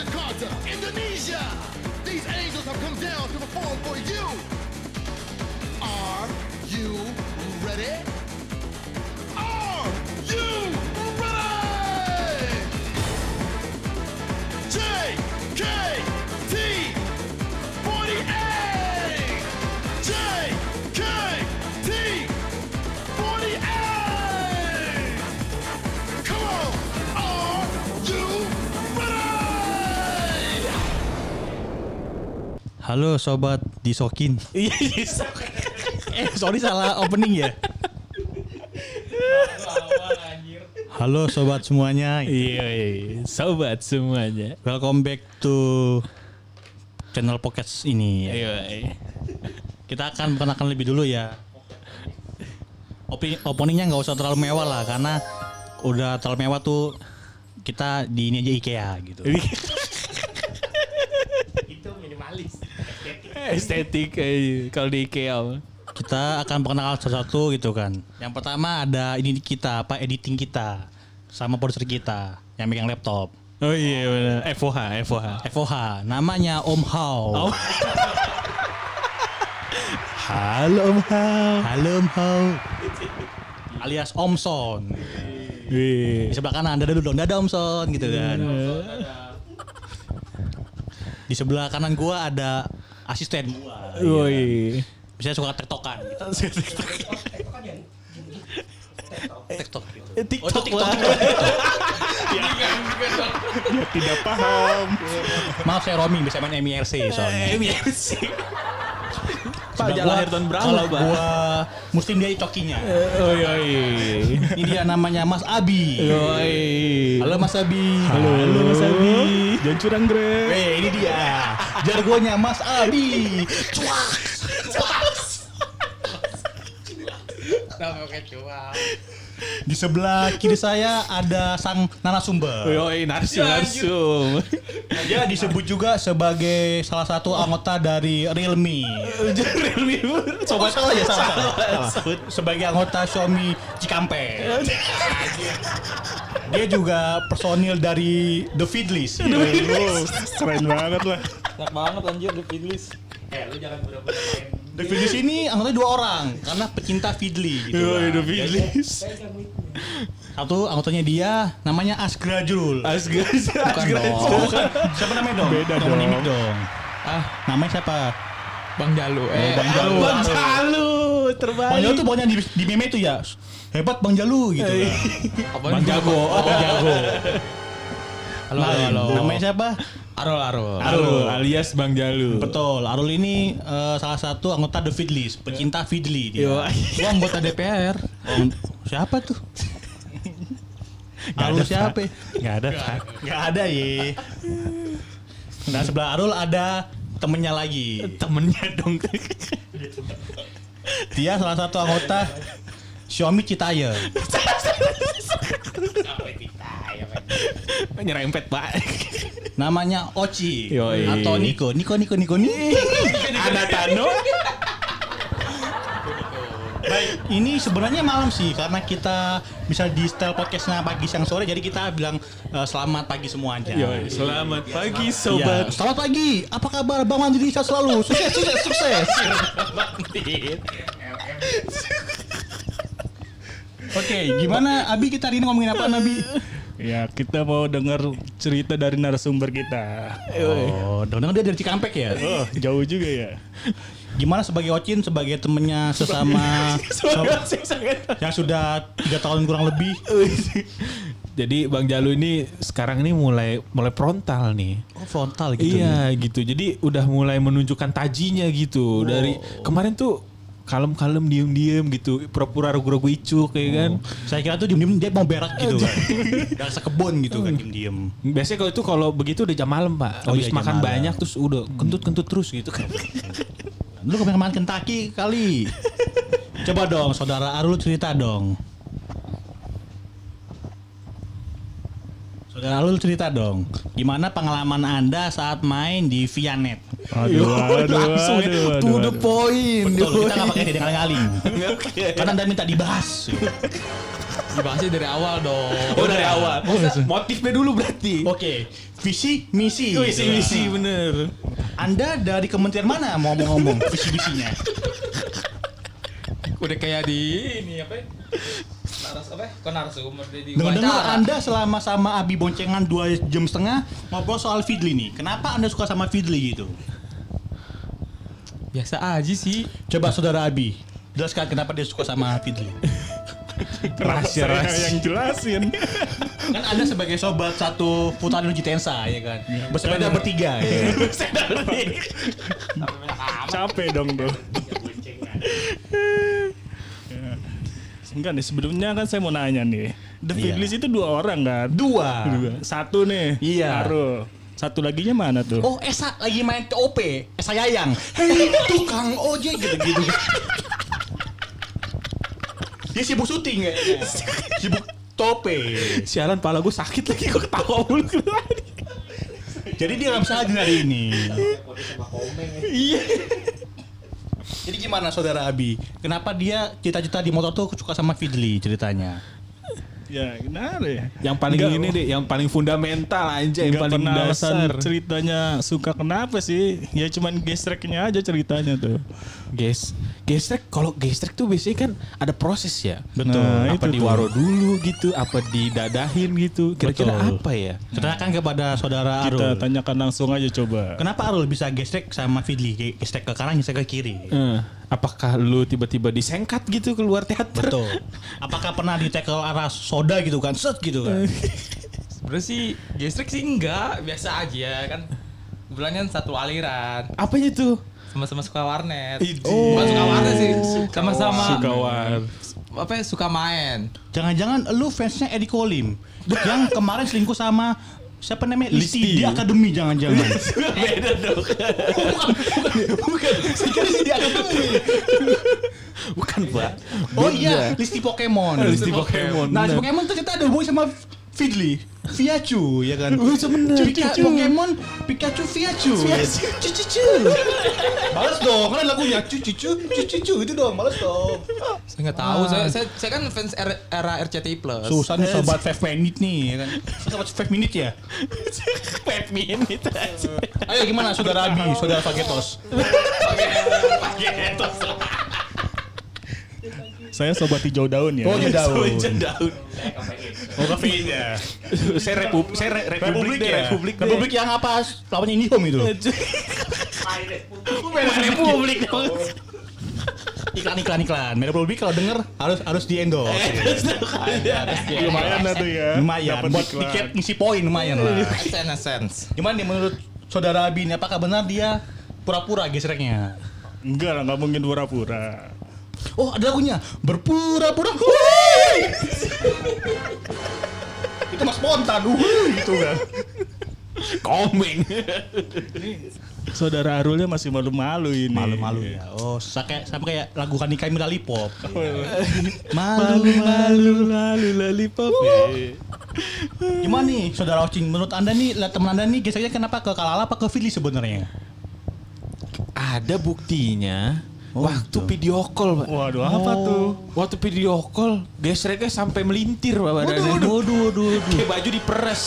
Jakarta, Indonesia. These angels have come down to perform for you. Are you ready? Halo sobat disokin. Iya, eh sorry salah opening ya. Halo sobat semuanya. Iya, iya, sobat semuanya. Welcome back to channel podcast ini. ya. Iya, iya. Kita akan perkenalkan lebih dulu ya. Opi- openingnya nggak usah terlalu mewah lah karena udah terlalu mewah tuh kita di ini aja IKEA gitu. Estetik eh, kalau di IKEA. Kita akan perkenalkan satu-satu gitu kan. Yang pertama ada ini kita apa editing kita sama produser kita yang megang laptop. Oh iya benar. FOH, FOH. FOH namanya Om Hao. Oh. Halo Om Hao. Halo Om Hao. Alias Om Son. Di Wih. sebelah kanan ada dulu dong, ada Om Son gitu kan. Di sebelah kanan gua ada asisten gua. Woi. Biasanya suka tektokan gitu. Tektok gitu. TikTok, Oh, itu TikTok. lah. Dia tidak paham. Maaf saya roaming bisa main MIRC soalnya. MIRC. Pak gua, lahir tahun berapa, kalau? Gua muslim dia cokinya. Oh iya. iya. Ini dia namanya Mas Abi. Yoi. Halo Mas Abi. Halo, Mas Abi. Jangan curang, Bre. Weh, ini dia. Jargonya Mas Abi. Cuak. Di sebelah kiri saya ada sang narasumber. Yoi, narsum, narsum. Dia disebut juga sebagai salah satu anggota dari Realme. Realme Sobat salah ya salah. salah. salah. Sebagai anggota Xiaomi Cikampek. Dia juga personil dari The. Oh, keren banget lah. Enak banget anjir The Fidlis. The Feedless ini anggotanya dua orang karena pecinta Feedly gitu. Yoi, kan. The Feedless. Satu anggotanya dia namanya Asgrajul. Dong. Bukan. Siapa namanya dong? Beda Jangan dong. nimik dong. Ah, namanya siapa? Bang Jalu. Eh, Bang Jalu. Bang Jalu, terbaik. Bang Jalu tuh pokoknya di, di meme itu ya. Hebat Bang Jalu gitu. kan. apa Bang Jago. Oh, Bang Jago. Halo, halo, halo. Namanya siapa? Arul, Arul. Arul alias Bang Jalu. Betul. Arul ini eh, salah satu anggota The Feedless, pecinta Feedly dia. Gua anggota DPR. Oh, siapa tuh? Arul siapa? Gak ada, Pak. Gak ada ye. Nah sebelah Arul ada temennya lagi. Temennya dong. Dia salah satu anggota Xiaomi Citaya. Nyerempet, Pak. Namanya Oci Yoi. atau Niko. Niko Niko Niko Niko. Ada Tano. Baik, ini sebenarnya malam sih karena kita bisa di style podcastnya pagi siang sore jadi kita bilang eh, selamat pagi semua aja. Yoi, selamat pagi Iya, sobat. selamat pagi. Apa kabar Bang Mandiri selalu? Sukses, sukses, sukses. Oke, gimana Abi kita hari ini ngomongin apa Nabi? Ya, kita mau dengar cerita dari narasumber kita. Oh, dong dia dari Cikampek ya. Oh, jauh juga ya. Gimana sebagai Ocin sebagai temennya sesama yang sudah tiga tahun kurang lebih? Jadi Bang Jalu ini sekarang ini mulai mulai frontal nih. Oh, frontal gitu. iya gitu. Jadi udah mulai menunjukkan tajinya gitu. Dari kemarin tuh kalem-kalem diem-diem gitu. Pura-pura ragu-ragu icuk kayak kan. Saya kira tuh diem-diem dia mau berak gitu kan. Dari sekebun gitu kan diem-diem. Biasanya kalau itu kalau begitu udah jam malam pak. Oh Habis iya, makan malam. banyak terus udah kentut-kentut terus gitu kan. Lu kemarin makan Kentucky kali. Coba dong saudara Arul cerita dong. Arul cerita dong. Gimana pengalaman Anda saat main di Vianet? Aduh, aduh, Langsung ya, aduh, to aduh, the aduh. point. Betul, kita nggak pakai dia ngaling-ngaling. Karena Anda minta dibahas. Dibahasnya dari awal dong. Oh dari awal. Motifnya dulu berarti. Oke, visi misi. Visi gitu. misi bener. Anda dari kementerian mana mau ngomong visi misinya? Udah kayak di ini apa? ya? Naras apa? ya? Kok di Dengar-dengar wawancara. Anda selama sama Abi boncengan dua jam setengah ngobrol soal Fidli nih. Kenapa Anda suka sama Fidli gitu? biasa aja sih. Coba saudara Abi, jelaskan kenapa dia suka sama Fidli. Rahasia rahasia. yang jelasin. kan Anda sebagai sobat satu putaran Uji Tensa ya kan. Bersepeda bertiga ya. Capek dong tuh. Enggak nih sebelumnya kan saya mau nanya nih. The Iya. Figlis itu dua orang kan? Dua. Dua. Satu nih. Iya. Arul. Satu laginya mana tuh? Oh Esa lagi main TOP Esa Yayang Hei tukang ojek gitu-gitu Dia sibuk syuting ya Sibuk tope Sialan pala gue sakit lagi gue ketawa mulu. Jadi dia gak bisa hadir hari ini Iya Jadi gimana saudara Abi? Kenapa dia cita-cita di motor tuh suka sama Fidli ceritanya? Ya, kenapa ya? Yang paling Enggak, ini deh, yang paling fundamental aja, yang paling dasar. ceritanya suka kenapa sih? Ya cuman gestreknya aja ceritanya tuh. Guys, gestrek kalau gestrek tuh biasanya kan ada proses ya. Betul. Nah, apa itu diwaro dulu gitu, apa didadahin gitu. Kira-kira apa ya? Tanyakan kepada saudara Kita Arul tanyakan langsung aja coba. Kenapa Arul bisa gestek sama Fidli? Gestek ke kanan, gestek ke kiri Eh, apakah lu tiba-tiba disengkat gitu keluar teater? Betul Apakah pernah di tackle arah soda gitu kan? Set gitu kan? Sebenarnya sih gestrek sih enggak, biasa aja kan. Kan satu aliran, Apanya tuh? Sama-sama suka warnet. Idi. Bukan suka warnet sih, sama-sama Suka war. apa ya, suka main. Jangan-jangan lu fansnya Eddie Kolim yang kemarin selingkuh sama siapa namanya Listi, Listi. di Akademi jangan-jangan. Beda dong. bukan, bukan, bukan. Di Akademi. Bukan, Pak. Oh iya, Listi Pokemon. Listi Pokemon, Nah. Pokemon tuh ternyata ada hubungan sama Fidli. Piachu, ya kan? Oh, sebenernya. Pikachu Pokemon, Pikachu Piachu. Cucu Balas dong, kan lagunya cucu cucu itu dong, balas dong. Saya nggak tahu, saya, saya saya kan fans era, era RCTI Plus. Susah nih sobat 5 minute nih, ya kan? Sobat 5 minute ya? 5 minute aja. Ayo gimana saudara Abi, saudara Fagetos? Saya sobat hijau daun ya. Oh, hijau daun. Sojan daun. Oh kafein ya. saya republik, saya re- republik, Republik deh, ya. republik deh. Republik yang apa? Lawannya Indihome itu. republik dong. Iklan iklan iklan. Merah Republik kalau denger harus harus di endorse. Lumayan lah tuh ya. Lumayan. Buat tiket ngisi poin lumayan lah. Sense, sense. Gimana nih menurut saudara Abi ini? Apakah benar dia pura-pura gesreknya? Enggak lah, nggak mungkin pura-pura. Oh ada lagunya. Berpura-pura! Itu mas spontan gitu kan. Komeng. Saudara Arulnya masih malu-malu ini. Malu-malu ya. Oh sama kayak, sama kayak lagu Kanika Mira Lipop Malu malu lalu lollipop. Gimana nih saudara Ocing? Menurut anda nih lihat teman anda nih Geseknya kenapa ke Kalala apa ke Fili sebenarnya? Ada buktinya. Oh, waktu gitu. video call, Pak. Waduh, apa tuh? Waktu video call, gesreknya sampai melintir Pak badannya. Waduh, waduh, waduh, waduh. Kayak baju diperes.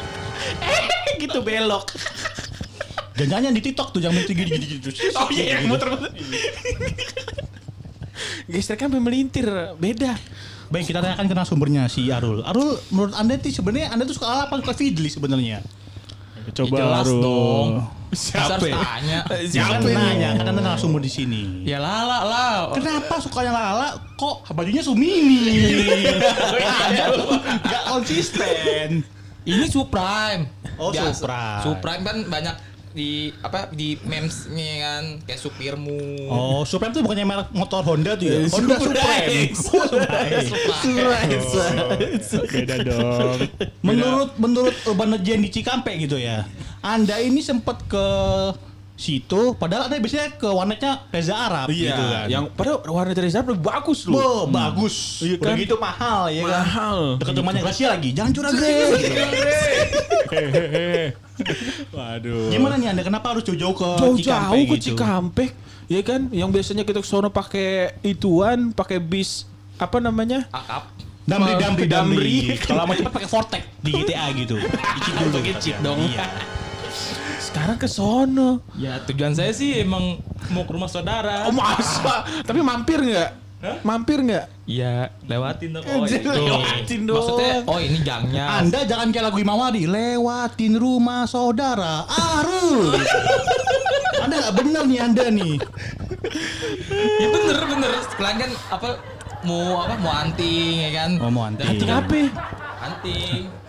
eh, gitu belok. Jangan-jangan di TikTok tuh Jangan gini gini gini Oh iya, yang muter-muter. Gesreknya sampai melintir, beda. Baik kita tanyakan ke sumbernya si Arul Arul menurut anda tuh sebenarnya Anda tuh suka apa suka Fidli sebenarnya Coba Ya jelas Arul. dong. Siapa? Harus tanya. Jangan Siapa? nanya Kan anda narasumber di sini Ya lala lah. Kenapa sukanya Lala kok bajunya Sumini? Gak konsisten. Ini Supreme. Oh, Supreme. Supreme kan banyak di apa di memes-nya kan kayak supirmu. Oh, Supreme tuh bukannya merek motor Honda tuh ya? Honda Supreme. Oh, Supreme. Beda dong. Menurut menurut Urban Legend di Cikampek gitu ya. Anda ini sempat ke situ padahal Anda biasanya ke warnetnya Reza Arab Iya, gitu kan. yang padahal warna dari lebih bagus loh. Wah, bagus. Iya Udah kan? gitu mahal ya kan. Mahal. Dekat rumahnya Gracia lagi. Jangan curang, Gre. Waduh. Gimana nih Anda kenapa harus jauh-jauh ke Jauh-jauh Cikampek ke gitu? Cikampek, ya kan? Yang biasanya kita ke sono pakai ituan, pakai bis apa namanya? Akap. Damri, damri, damri. Kalau mau cepat pakai Vortex di GTA gitu. Dikit dulu. Pakai cheat dong. Iya. Sekarang ke sono. Ya tujuan saya sih emang mau ke rumah saudara. Oh masa? Tapi mampir nggak? Mampir nggak? Iya, lewatin dong. Oh, Anjir, itu. lewatin dong. Maksudnya, oh ini gangnya. Anda jangan kayak lagu Imawadi, lewatin rumah saudara. Arul. anda nggak benar nih Anda nih. Ya bener bener. Kalian kan apa mau apa mau anting ya kan? Oh, mau anting. Anting Apa? Anting.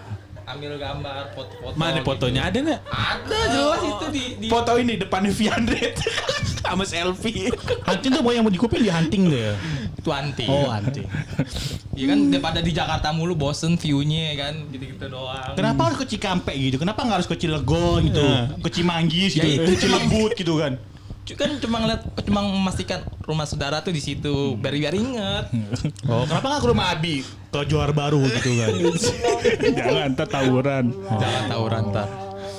Ambil gambar, foto-foto. Mana gitu. fotonya ada nggak? Ada jelas itu di, di Foto ini depannya Viandret sama selfie. Hunting tuh mau yang mau dikupin di hunting deh. itu anting. Oh hunting. Iya kan daripada di Jakarta mulu bosen view-nya ya kan gitu-gitu doang. Kenapa harus ke Cikampek gitu? Kenapa nggak harus ke Cilegon gitu? Ke Cimanggis Ya gitu? itu. Ke Cilebut gitu kan? Kan cuma ngeliat, cuma memastikan rumah saudara tuh di situ, biar biar inget. Oh, kenapa nggak ke rumah Abi? Ke Johar Baru gitu kan? Jangan ntar tawuran. Jangan tawuran ntar.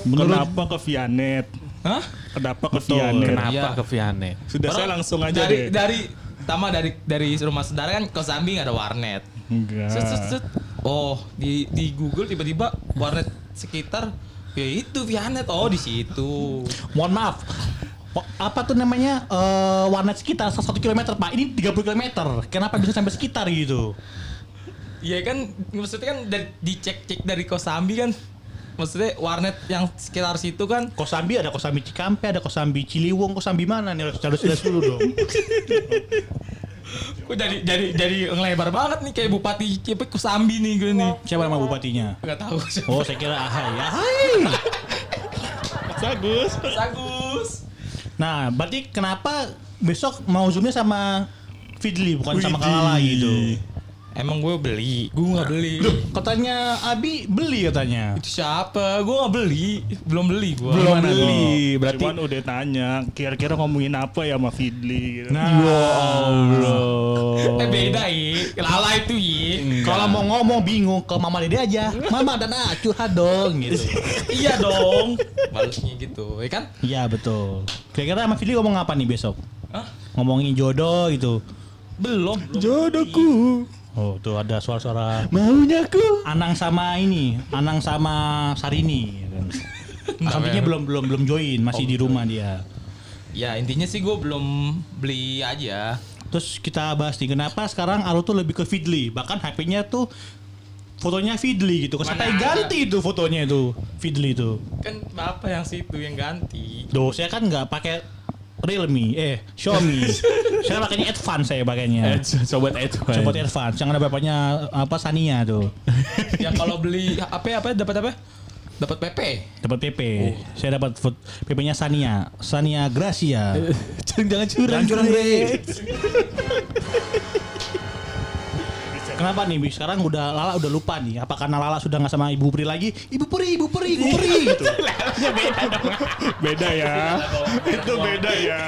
Kenapa ke Vianet? Hah? Kenapa ke Betul. Vianet? Kenapa Iya. ke Vianet? Sudah saya langsung aja dari, deh. Dari pertama dari dari rumah saudara kan ke samping ada warnet. Enggak. Oh di di Google tiba-tiba warnet sekitar ya itu Vianet oh di situ. Mohon maaf. Apa tuh namanya eh, warnet sekitar 1 km pak? Ini 30 km. Kenapa bisa sampai sekitar gitu? Iya kan maksudnya kan dari dicek-cek dari Kosambi kan maksudnya warnet yang sekitar situ kan Kosambi ada Kosambi Cikampek, ada Kosambi Ciliwung, Kosambi mana nih? Harus harus jelas dulu dong. Kok jadi jadi jadi ngelebar banget nih kayak Bupati apa Kosambi nih gue nih. Siapa nama bupatinya? Gak tahu siapa. Oh, saya kira Ahai. Ahai. Bagus. Agus. Nah, berarti kenapa besok mau zoomnya sama Fidli bukan sama Kalala gitu? Emang gue beli, gue nggak beli. Katanya Abi beli katanya. Itu siapa? Gue nggak beli, belum beli gue. Belum Gimana beli, dong? berarti- Cuman udah tanya, kira-kira ngomongin apa ya sama Fidli gitu. Nah, ya Allah. Eh beda i, lala itu i. Kalau mau ngomong bingung ke Mama Dede aja. Mama dan ah curhat dong gitu. iya dong. Balasnya gitu, ya kan? Iya betul. Kira-kira sama Fidli ngomong apa nih besok? Hah? Ngomongin jodoh gitu. Belum. Jodohku, Oh tuh ada suara-suara maunya ku. Anang sama ini, Anang sama Sarini. Sampingnya belum belum belum join, masih di rumah dia. Ya intinya sih gue belum beli aja. Terus kita bahas nih kenapa sekarang Aru tuh lebih ke Fidli, bahkan HP-nya tuh fotonya Fidli gitu. Sampai ganti itu fotonya itu Fidli itu. Kan bapak yang situ yang ganti. Duh, saya kan nggak pakai Realme, eh Xiaomi. saya pakainya advance saya pakainya. Sobat Edwan. Sobat advance, yang ada bapaknya apa Sania tuh. yang kalau beli apa apa dapat apa? Dapat PP. Dapat PP. Saya dapat PP-nya Sania, Sania Gracia. Jangan curang, Jangan curang. Kenapa nih, Bi? Sekarang udah Lala udah lupa nih. Apa karena Lala sudah nggak sama Ibu Pri lagi? Ibu Pri, Ibu Pri, Ibu Pri gitu. Beda ya. Itu beda ya.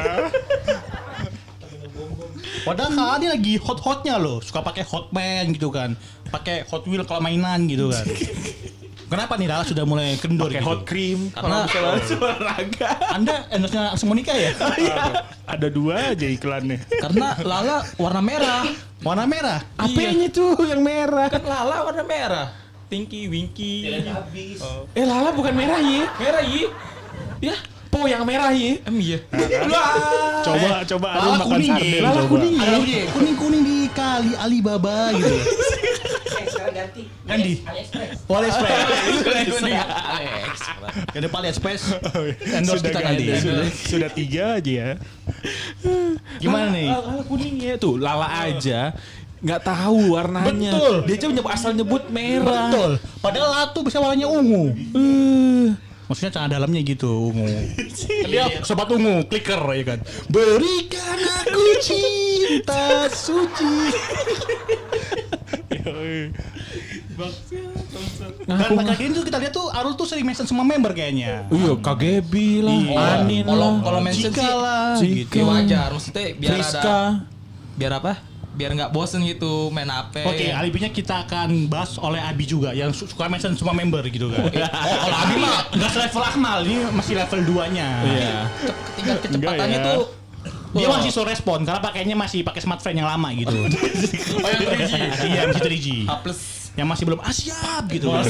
Padahal dia lagi hot-hotnya loh. Suka pakai Hotman gitu kan. Pakai Hot Wheel kalau mainan gitu kan. Kenapa nih Lala sudah mulai kendor Pakai gitu? hot cream. Karena olahraga. Anda endorse-nya langsung menikah ya? Ada dua aja iklannya. karena lala warna merah. Warna merah. Apanya tuh yang merah? Kan lala warna merah. Tinky Winky. Eh Lala bukan merah ye. Merah i. Ya, Po yang merah ye. em iya. Coba coba Arun Lala makan kuning ya. sarden Lala coba. kuning ya. Kuning-kuning di kali Alibaba gitu. Ganti. Oh, AliExpress. Alex. Yang depan AliExpress. Endorse Sudah kita ada. Sudah, sudah tiga aja ya. Gimana nih? Lala, Lala kuning ya tuh. Lala aja nggak tahu warnanya. Betul. Dia cuma nyebut asal nyebut merah. Betul. Padahal latu bisa warnanya ungu. Eh, Maksudnya celana dalamnya gitu ungu. Dia sobat ungu, clicker ya kan. Berikan aku cinta suci. Dan pada ini tuh kita lihat tuh Arul tuh sering mention semua member kayaknya. Iya, KGB lah, Iya. Anin Kalau lah, kalau mention sih lah, gitu. ya wajar. Maksudnya biar Friska. ada biar apa? Biar nggak bosen gitu main HP. Oke, alibinya kita akan bahas oleh Abi juga yang su- suka mention semua member gitu kan. oh, kalau Abi mah nggak selevel Akmal, ini masih level 2-nya. Iya. tingkat kecepatannya ya. tuh Dia masih slow respon karena pakainya masih pakai smartphone yang lama gitu. Oh yang 3G. Iya, masih 3G. A plus. Yang masih belum ah siap gitu kan.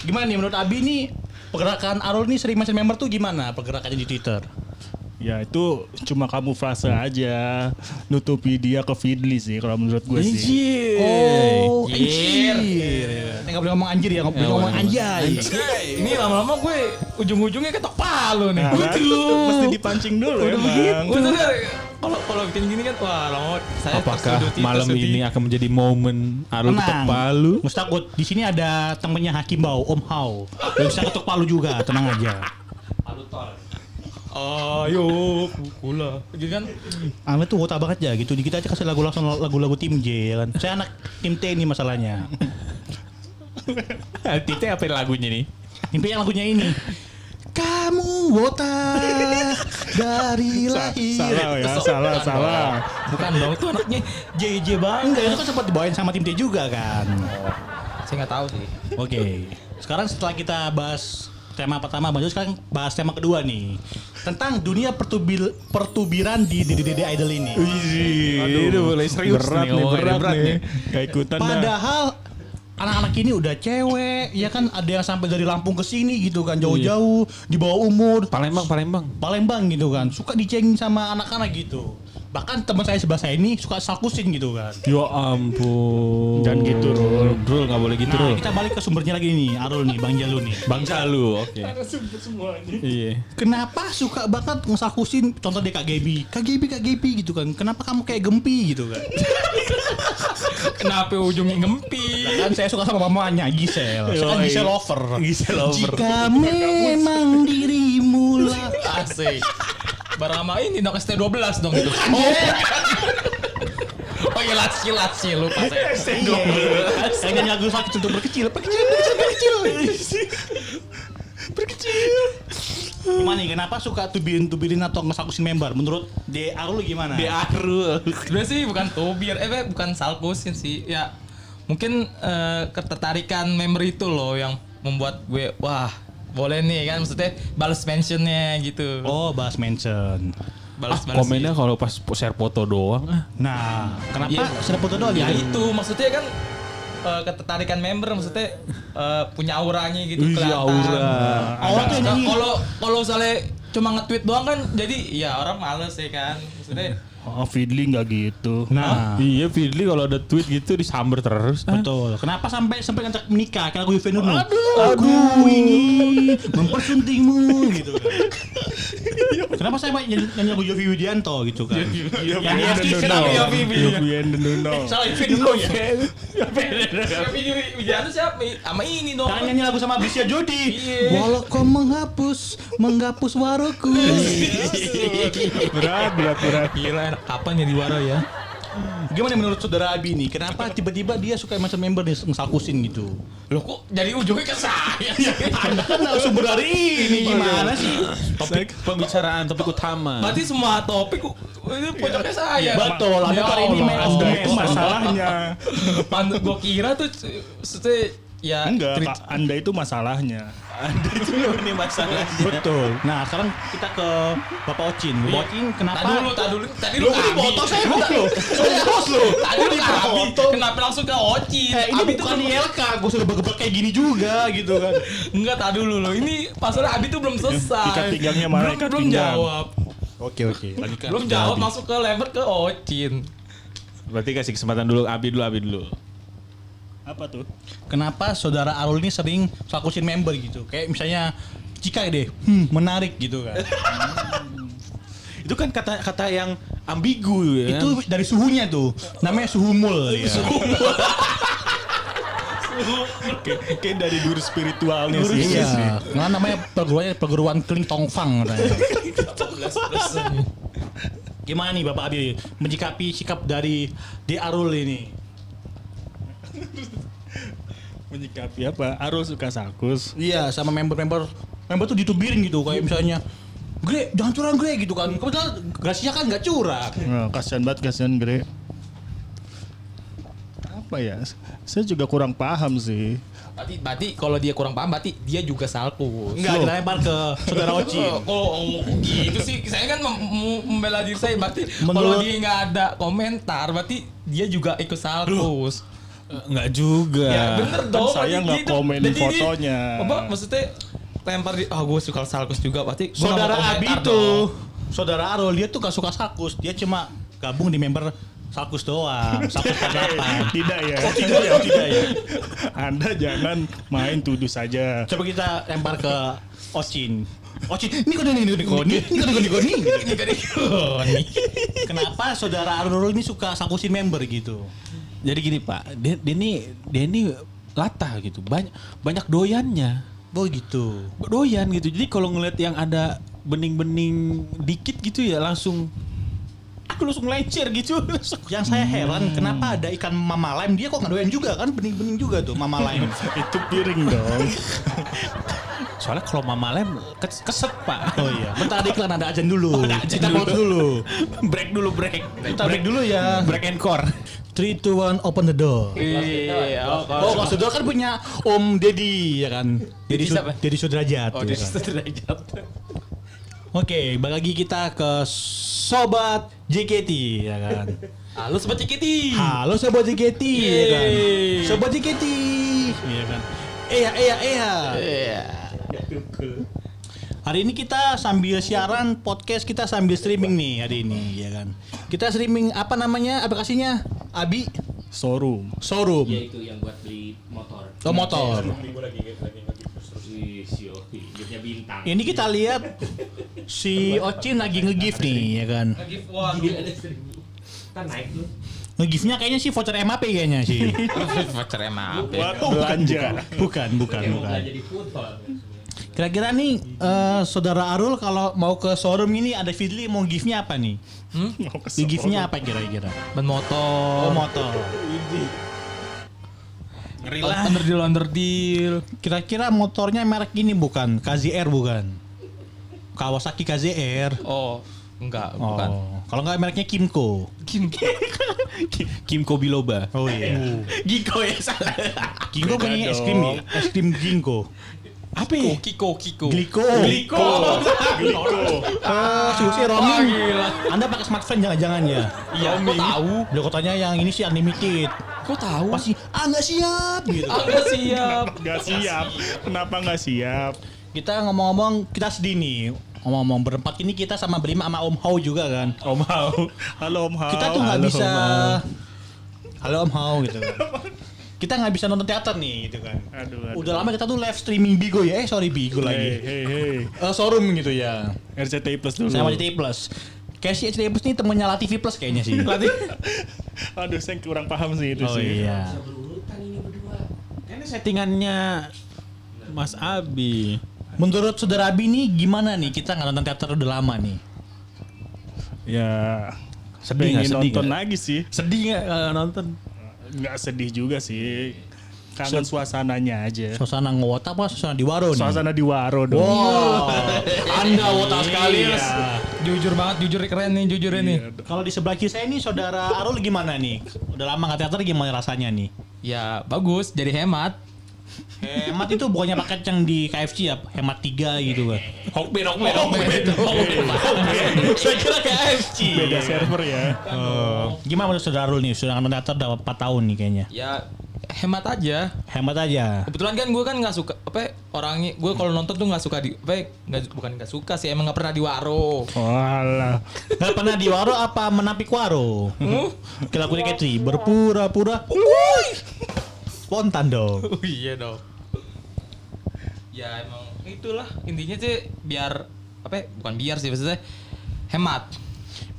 Gimana nih menurut Abi nih pergerakan Arul nih sering mention member tuh gimana pergerakannya di Twitter? Ya itu cuma kamuflase aja nutupi dia ke Fidli sih kalau menurut gue sih. Oh, Anjir. anjir. Ini nggak boleh ngomong anjir ya, nggak boleh ngomong anjay. Ini lama-lama gue ujung-ujungnya ketok palu nih. Nah, kan? Mesti dipancing dulu emang. Gue tuh dari- kalau kalau bikin gini kan wah lama saya Apakah tersuduti, malam tersuduti. ini akan menjadi momen Arul ketok palu? Mustakut. Di sini ada temennya Hakim Bau, Om Hao. Dia bisa ketuk palu juga, tenang aja. Ayo kula. Gitu kan Ame tuh wota banget ya gitu. Kita aja kasih lagu langsung lagu-lagu tim J ya kan. Saya anak tim T ini masalahnya. Tite apa lagunya nih? Mimpi yang lagunya ini. Kamu wota dari lahir. salah ya, salah, salah. bukan dong tuh anaknya JJ banget. Enggak, itu kan sempat dibawain sama tim T juga kan. Saya nggak tahu sih. Oke. Sekarang setelah kita bahas tema pertama, Bang Jo, sekarang bahas tema kedua nih. Tentang dunia pertubil, pertubiran di DDD Idol ini. Aduh, itu mulai serius berat nih, ngomongnya, berat, nih. Gak ikutan dah. Padahal anak-anak ini udah cewek, ya kan ada yang sampai dari Lampung ke sini gitu kan, jauh-jauh, di bawah umur, Palembang, Palembang. Palembang gitu kan, suka dicengin sama anak-anak gitu. Bahkan teman saya sebelah saya ini suka salkusin gitu kan. Ya ampun. Jangan gitu, Rul. Rul nggak boleh gitu, Nah, Rul. kita balik ke sumbernya lagi nih, Arul nih, Bang Jalu nih. Bang Jalu, oke. Iya. Kenapa suka banget ngesakusin contoh deh Kak Gaby Kak Gaby, Kak Gaby gitu kan Kenapa kamu kayak gempi gitu kan Kenapa ujungnya ngempi? Kan saya suka sama mamanya Gisel Saya kan. Gisel lover Gisel lover. Jika memang dirimu lah Asik. Barama ini dong ST12 dong itu. Oh. Oh iya Latsi Latsi lupa saya. Saya nyanyi lagu sakit untuk berkecil Berkecil, berkecil, berkecil Berkecil Gimana nih, kenapa suka tubirin-tubirin atau ngesakusin member? Menurut De Arul gimana? Di Arul. Sebenarnya sih bukan tubir, eh eh, bukan salkusin sih. Ya mungkin eh, ketertarikan member itu loh yang membuat gue wah boleh nih kan maksudnya balas mentionnya gitu. Oh, bahas mention balas Ah, komennya kalau pas share foto doang ah. Nah, kenapa Iya. sudah foto doang ya gitu? itu maksudnya kan eh, ketertarikan member maksudnya eh, punya auranya gitu Iya, kelihatan. aura. Aura tuh Nah. Kalau kalau misalnya cuma nge-tweet doang kan jadi ya orang males ya kan. Maksudnya Oh, Fidli nggak gitu. Nah, Iya, Fidli kalau ada tweet gitu disamber terus. Ah. Betul. Kenapa sampai sampai ngajak menikah? Kayak lagu Yovie Nurul. Aku ingin mempersuntingmu gitu kan. Kenapa saya nyanyi, nyanyi lagu Yovie Widianto gitu kan? Yang di FTV kenapa Yovie Widianto? Yofi Nuno. Salah Yovie Nurul ya. Tapi Widianto siapa? Sama ini dong. Jangan nyanyi lagu sama Bisya Jody. Iya. Walau kau menghapus, menghapus waroku. Berat, berat, berat. Gila, kapan jadi waro ya? Gimana menurut saudara Abi nih? Kenapa tiba-tiba dia suka macam member nih ngesakusin gitu? Loh kok jadi ujungnya ke saya? Anda kan sumber dari ini gimana sih? Topik pembicaraan, topik utama. Berarti semua topik uh, itu pojoknya saya. Betul, Anda Ya kali ini main of Anda the itu match. masalahnya. Pan- gua kira tuh ya Enggak, cerit- Kak, Anda itu masalahnya. ini masalah. Betul. Nah, sekarang kita ke Bapak Ocin. Bapak Ocin kenapa? Tadi dulu, tadi dulu, tadi Lu lu Abi. dipoto saya lo. Saya host lo. Tadi lu Abi. Kenapa langsung ke Oci? Eh, ini Abi bukan ILK, gue sudah bergerak kayak gini juga gitu kan. Enggak, tadi dulu loh. Ini pasalnya Abi tuh belum selesai. Ikat pinggangnya mana, Belum, ikat belum pinggang. jawab. Oke oke, lanjutkan. Belum jawab masuk ke level ke Ocin. Berarti kasih kesempatan dulu Abi dulu, Abi dulu. Apa tuh? Kenapa saudara Arul ini sering sakusin member gitu? Kayak misalnya jika deh, hmm, menarik gitu kan. Itu kan kata-kata yang ambigu ya. Itu dari suhunya tuh. Namanya suhu mul ya. Kayak, kayak dari guru spiritualnya sih. Iya. Nah, namanya perguruan perguruan Kling Tongfang katanya. Gimana nih Bapak Abi menyikapi sikap dari De Arul ini? Menyikapi apa? Arul suka sakus. Iya, sama member-member member tuh ditubirin gitu kayak misalnya Gre, jangan curang Gre gitu kan. Kebetulan Gracia kan nggak curang. Nah, kasihan banget, kasihan Gre. Apa ya? Saya juga kurang paham sih. Berarti, berarti kalau dia kurang paham berarti dia juga salkus. Enggak dilempar ke saudara Ocin. Oh, oh, gitu sih. Saya kan mem- mem- membela diri saya berarti kalau dia nggak ada komentar berarti dia juga ikut salkus. Enggak juga. Ya bener Kan dong. saya nggak gitu. komen Jadi dia- fotonya. Apa maksudnya lempar di ah gue suka salkus juga nggak Saudara Abi itu, saudara Arul dia tuh gak suka Salkus, dia cuma gabung di member Salkus doang, Salkus 48. Tidak ya. Oh tidak ya, oh, tidak ya. Anda jangan main tuduh saja. Coba kita lempar ke Ocin. Ocin, ini kode ini kode kode ini kode kode kode Ini kan ini. Kenapa saudara Arul ini suka Salkusin member gitu? Jadi gini Pak, dia, dia ini dia ini latah gitu. Banyak banyak doyannya. Oh gitu. Doyan gitu. Jadi kalau ngeliat yang ada bening-bening dikit gitu ya langsung aku langsung lencer gitu. Yang saya heran kenapa ada ikan mama lime dia kok nggak doyan juga kan bening-bening juga tuh mama lime. Itu piring dong. Soalnya kalau Mama Lem kes- keset Pak. Oh iya. Bentar ada iklan ada ajan dulu. Ada ajan Kita dulu. break dulu break. Kita break dulu ya. Break and core. 3 2 1 open the door. Iya, oh, Oh, Mas Sudra kan punya Om Deddy ya kan. Deddy siapa? Deddy Sudrajat. Oh, ya dia kan? derajat. Oke, balik lagi kita ke sobat JKT ya kan. Halo sobat CKT. Halo sobat JKT ya kan. Yeay. Sobat JKT ya kan. Iya, iya, iya. Iya. Hari ini kita sambil siaran podcast kita sambil streaming nih hari ini ya kan. Kita streaming apa namanya aplikasinya? Abi Showroom. Showroom. Ya itu yang buat beli motor. Oh motor. Bintang. Ini kita lihat si Ocin lagi nge-gift nih ya kan. Wah. Kan naik tuh. Nge-giftnya kayaknya sih voucher MAP kayaknya sih. Voucher? Buat belanja. Bukan, bukan, bukan. belanja di football. Kira-kira nih eh, saudara Arul kalau mau ke showroom ini ada Fidli mau giftnya apa nih? Mau ke giftnya apa kira-kira? Ban motor. Oh motor. Ngeri Under deal under deal. Kira-kira motornya merek ini bukan? KZR bukan? Kawasaki KZR. Oh, enggak, bukan. Oh, kalau nggak mereknya Kimco. Kim Kimco Biloba. Oh iya. Giko ya salah. Kimco Beda punya es krim ya? Es krim Ginko. Apa ya? Kiko Kiko. Gliko. Gliko. Ah, susi roaming. gila. Anda pakai smartphone jangan-jangan ya? Iya, kok tahu? Dia kotanya yang ini sih unlimited. Kok tahu? Pasti ah nggak siap gitu. Agak siap. Gak siap. Kenapa nggak siap? Kita ngomong-ngomong kita sedih nih. Ngomong-ngomong berempat ini kita sama berlima sama Om Hao juga kan. Om Hao. Halo Om Hao. Kita tuh nggak bisa. Halo Om Hao gitu kan. Kita nggak bisa nonton teater nih gitu kan. Aduh, aduh. Udah lama kita tuh live streaming Bigo ya. Eh sorry Bigo Hey, lagi. hey, hey. Eh, showroom gitu ya. RCTI Plus dulu. Sama RCTI Plus. Kayak si RCTI Plus ini temennya Latifi Plus kayaknya sih. Aduh, saya kurang paham sih itu Oh sih. iya. Berurutan ini berdua. Ini settingannya Mas Abi. Menurut saudara Abi nih gimana nih kita nggak nonton teater udah lama nih? Ya, Sedih nggak? Sedih nonton nggak? lagi sih. Sedih nggak kalau nonton? Nggak sedih juga sih. Kangen suasananya aja. Suasana ngewot apa suasana di waro nih? Suasana di Waro dong. Wow, Anda wota sekali. Iya. Jujur banget, jujur keren nih, jujur ini. Kalau di sebelah kiri saya ini saudara Arul gimana nih? Udah lama nggak teater gimana rasanya nih? Ya bagus, jadi hemat. Hemat itu bukannya paket yang di KFC ya, hemat tiga gitu kan. Hokben, hokben, hokben. Saya kira KFC. Beda server ya. Gimana menurut saudara Arul nih? Sudah nonton teater udah 4 tahun nih kayaknya. Ya hemat aja. Hemat aja. Kebetulan kan gue kan nggak suka apa orangnya gue kalau nonton tuh nggak suka di apa nggak bukan nggak suka sih emang nggak pernah di waro. Walah. Gak pernah di waro apa menapik waro? Kita kulit Ketri berpura-pura. Spontan dong. Oh iya dong. Ya emang itulah intinya sih biar apa ya, bukan biar sih maksudnya hemat.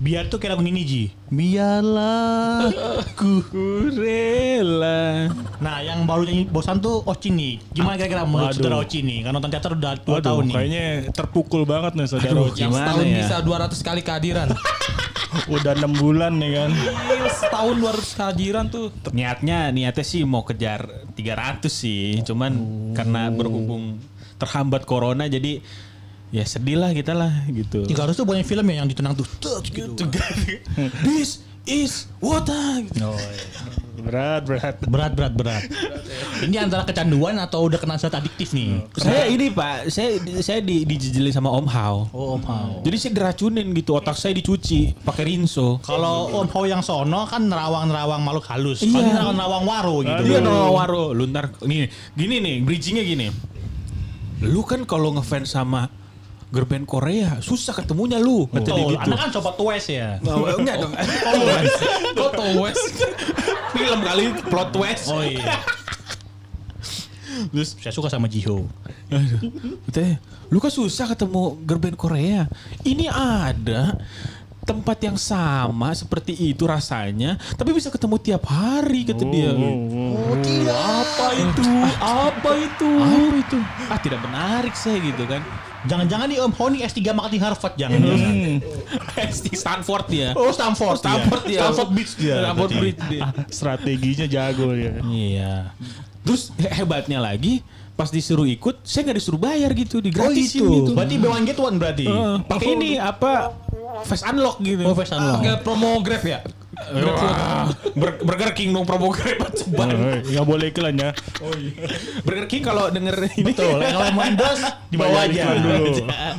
Biar tuh kayak lagu ini Ji. Biarlah ku. Rela. Nah yang baru nyanyi bosan tuh Ocin nih. Gimana kira-kira menurut Waduh. saudara Ocin nih? Kan nonton teater udah 2 Waduh, tahun nih. kayaknya terpukul banget nih saudara. Aduh, Oci. Yang Gimana setahun ya? bisa 200 kali kehadiran. Udah enam bulan nih kan. Iya, setahun 200 kehadiran tuh. Niatnya, niatnya sih mau kejar 300 sih. Cuman karena berhubung terhambat corona jadi ya sedih lah kita lah gitu. 300 tuh banyak film ya yang ditenang tuh. Tuh, gitu. Bis, is water. Gitu. Oh, iya. Berat, berat. Berat berat berat. Ini antara kecanduan atau udah kena zat adiktif nih? Saya ini Pak, saya saya di, dijejelin sama Om Hao. Oh, Om Hao. Jadi saya diracunin gitu, otak saya dicuci pakai rinso. Kalau Om Hao yang sono kan nerawang-nerawang makhluk halus. Iya. Kalau nerawang-nerawang waro gitu. Dia no waro, lu ntar nih gini nih bridgingnya gini. Lu kan kalau ngefans sama girl band Korea susah ketemunya lu. Kata dia Betul. gitu. Anda kan sobat West ya. Oh, enggak dong. Kok tuh West? Film kali plot twist. Oh iya. Terus saya suka sama Jiho. Katanya, lu kan susah ketemu girl band Korea. Ini ada tempat yang sama seperti itu rasanya, tapi bisa ketemu tiap hari kata dia. Oh tidak. Apa itu? Apa itu? Apa itu? Ah tidak menarik saya gitu kan. Jangan-jangan nih Om Hao nih S3 marketing Harvard jangan-jangan. di Stanford dia. Oh Stanford. Stanford dia. Stanford Beach dia. Stanford. Bridge dia. Strateginya jago dia. Iya. Terus he- hebatnya lagi pas disuruh ikut, saya nggak disuruh bayar gitu, Oh digratisin itu. gitu. Berarti one get one berarti. Heeh, pakai ini apa? Face unlock gitu. Oh face unlock. Nggak promo Grab ya? Wah, Bur- Burger King dong promo Grab ceban. Oh, Nggak boleh iklan ya. Burger King kalau denger ini Betul. Kalau mau endorse di bawah Bayar aja. iklan dulu.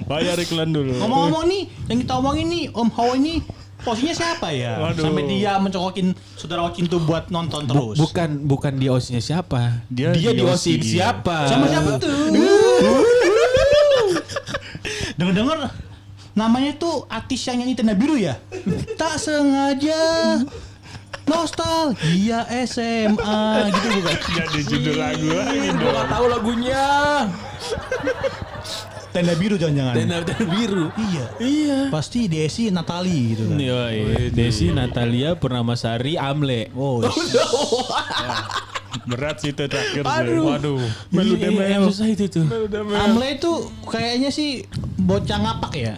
Bayar iklan dulu. Ngomong-ngomong nih, yang kita omongin nih Om Hao ini posisinya siapa ya? Waduh. Sampai dia mencokokin saudara Ocin tuh buat nonton Bu- terus. bukan bukan di osinya siapa? Dia Dia, di osin OSI. siapa? Sama siapa tuh? Dengar-dengar namanya tuh artis yang nyanyi tenda biru ya? tak sengaja nostalgia SMA gitu bukan? Jadi judul lagu lagi Gue gak tahu lagunya. Tenda biru jangan-jangan. Dan dan biru. Iya. Iya. Pasti Desi Natali gitu kan. Yoi, Desi Natalia Purnamasari Amle. Oh, Berat sih itu terakhir. Aduh. Waduh. Melu Iya, demel. yang susah itu tuh. Amle itu kayaknya sih bocah ngapak ya.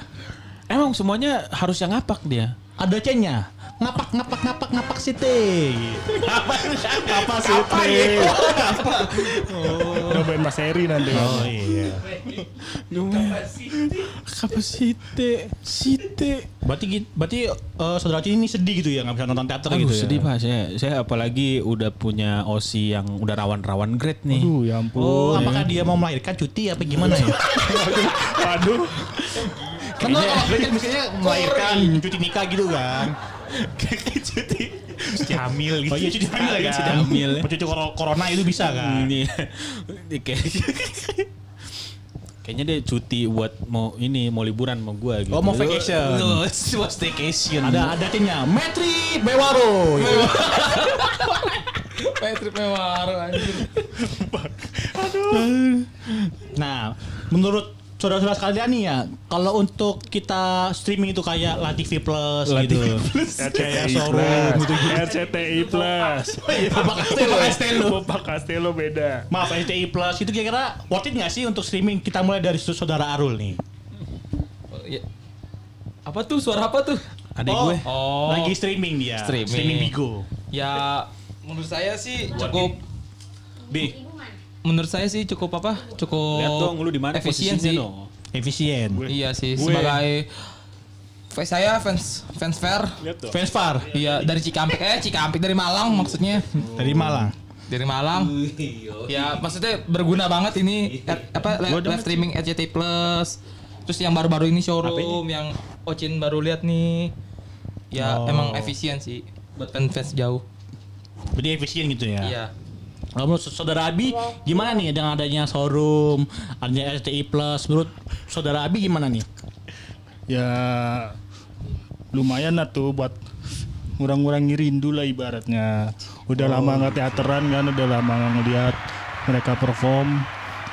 Emang semuanya harus yang ngapak dia. Ada C-nya. Ngapak ngapak ngapak ngapak site. Apa sih? Udah main Mas Eri nanti. Oh iya. Kapasite, site. Berarti gi- berarti eh, saudara Cini ini sedih gitu ya nggak bisa nonton teater Aduh, gitu ya. sedih pak saya. Saya apalagi udah punya osi yang udah rawan-rawan grade nih. Aduh ya ampun. Oh, apakah dia mau melahirkan cuti apa gimana ya? Waduh. Lo kalau kan misalnya melahirkan cuti nikah gitu kan. cuti cuti hamil gitu. Oh iya cuti hamil kan. Cuti hamil. Cuti kor- corona itu bisa kan. Ini ini kayak Kayaknya dia cuti buat mau ini mau liburan sama gua gitu. Oh, mau vacation. Mau staycation. Ada ada timnya Metri Bewaro. Patrick Mewaro anjir. Nah, menurut saudara-saudara sekalian nih ya, kalau untuk kita streaming itu kayak LaTV Plus gitu. Kayak RCTI Plus. gitu. RCTI Plus. Bapak Castello. Castello. Bapak Castello beda. Maaf, RCTI Plus itu kira-kira worth it nggak sih untuk streaming? Kita mulai dari saudara Arul nih. Ya. Apa tuh suara apa tuh? Adik oh, gue. Oh. Lagi streaming dia. Streaming. Bigo. Ya menurut saya sih cukup Bi, menurut saya sih cukup apa? Cukup lihat dong lu di mana efisien posisinya sih. dong. Efisien. Iya sih Gue. sebagai fans saya fans fans fair. Fans Far Iya dari Cikampek eh Cikampek dari Malang maksudnya. dari Malang. Dari Malang. Ya maksudnya berguna banget ini eh, apa live, live streaming RCTI Plus. Terus yang baru-baru ini showroom yang Ocin baru lihat nih. Ya Oh. emang efisien sih buat fans jauh. Berarti efisien gitu ya. Iya. Kalau menurut saudara Abi gimana nih dengan adanya showroom, adanya RCTI Plus, menurut saudara Abi gimana nih? Ya lumayan lah tuh buat ngurang-ngurangi rindu lah ibaratnya. Udah lama nggak teateran kan, udah lama nggak ngeliat mereka perform.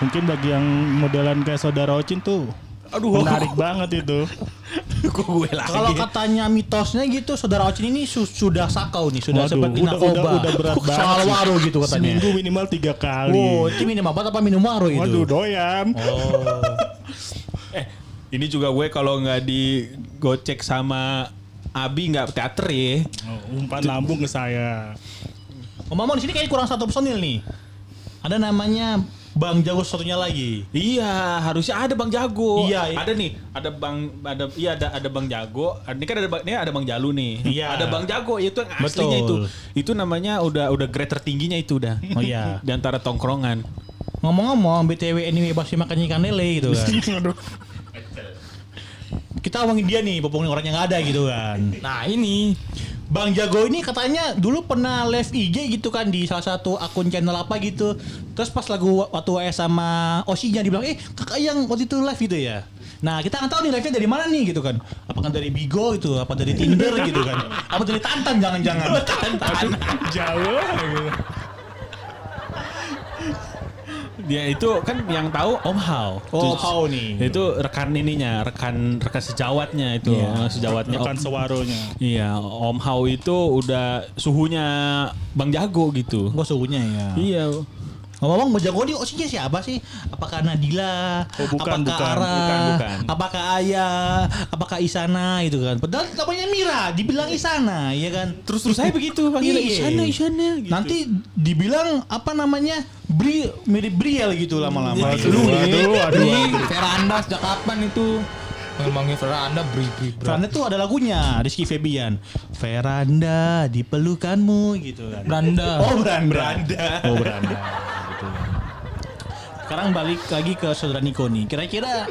Mungkin bagi yang modelan kayak saudara Ocin tuh Aduh, menarik banget itu. Kok gue lagi? Kalau katanya mitosnya gitu, saudara Ocin ini su- sudah sakau nih, sudah Waduh, seperti udah- narkoba. udah- udah berat banget Soal waro gitu katanya. Seminggu minimal tiga kali. Wow, itu minum apa apa minum waro itu? Waduh doyan. eh, ini juga gue kalau nggak digocek sama Abi nggak teater ya. Oh, umpan lambung ke saya. Ngomong-ngomong di sini kayak kurang satu personil nih. Ada namanya Bang Jago satunya lagi. Iya, harusnya ada Bang Jago. Iya, iya. ada nih, ada Bang ada iya ada ada Bang Jago. Ini kan ada Bang- ini ada Bang Jalu nih. Iya. Ada Bang Jago itu yang aslinya itu. Betul. Itu namanya udah udah grade tertingginya itu udah. Oh iya. Di antara tongkrongan. Ngomong-ngomong BTW anime pasti makan ikan lele gitu kan. Kita ngomongin dia nih, popongin orangnya nggak ada gitu kan. Nah ini Bang Jago ini katanya dulu pernah live IG gitu kan di salah satu akun channel apa gitu. Terus pas lagu waktu WS sama Osinya dibilang, "Eh, kakak yang waktu itu live gitu ya." Nah, kita nggak tahu nih live-nya dari mana nih gitu kan. Apakah dari Bigo gitu, apa dari Tinder gitu kan. Apa dari Tantan jangan-jangan. Tantan. Jauh. Dia itu kan yang tahu Om Hao. Oh, Hao nih. Itu rekan ininya, rekan rekan sejawatnya itu, Iya. sejawatnya. Bukan Om- sewaronya. Iya, Om Hao itu udah suhunya Bang Jago gitu. Gua suhunya ya. Iya. Ngomong-ngomong Bang Jago ini Osinya siapa sih? Apakah Nadila? Oh, bukan, apakah bukan. Ara? Bukan, bukan. Apakah Ayah? Apakah Isana gitu kan? Padahal namanya Mira, dibilang Isana, ya kan? Terus-terus saya begitu panggilnya Iya. Isyana, Isyana gitu. Nanti dibilang apa namanya? Bri mirip Briel gitu lama-lama. Waduh, Lu waduh, nih. waduh. Bri, veranda sejak kapan itu? Ngomongin veranda bri bri bri. Veranda tuh ada lagunya Rizky Febian. Veranda di pelukanmu gitu kan. Beranda. Oh beranda. Oh beranda. Sekarang balik lagi ke saudara Niko nih. Kira-kira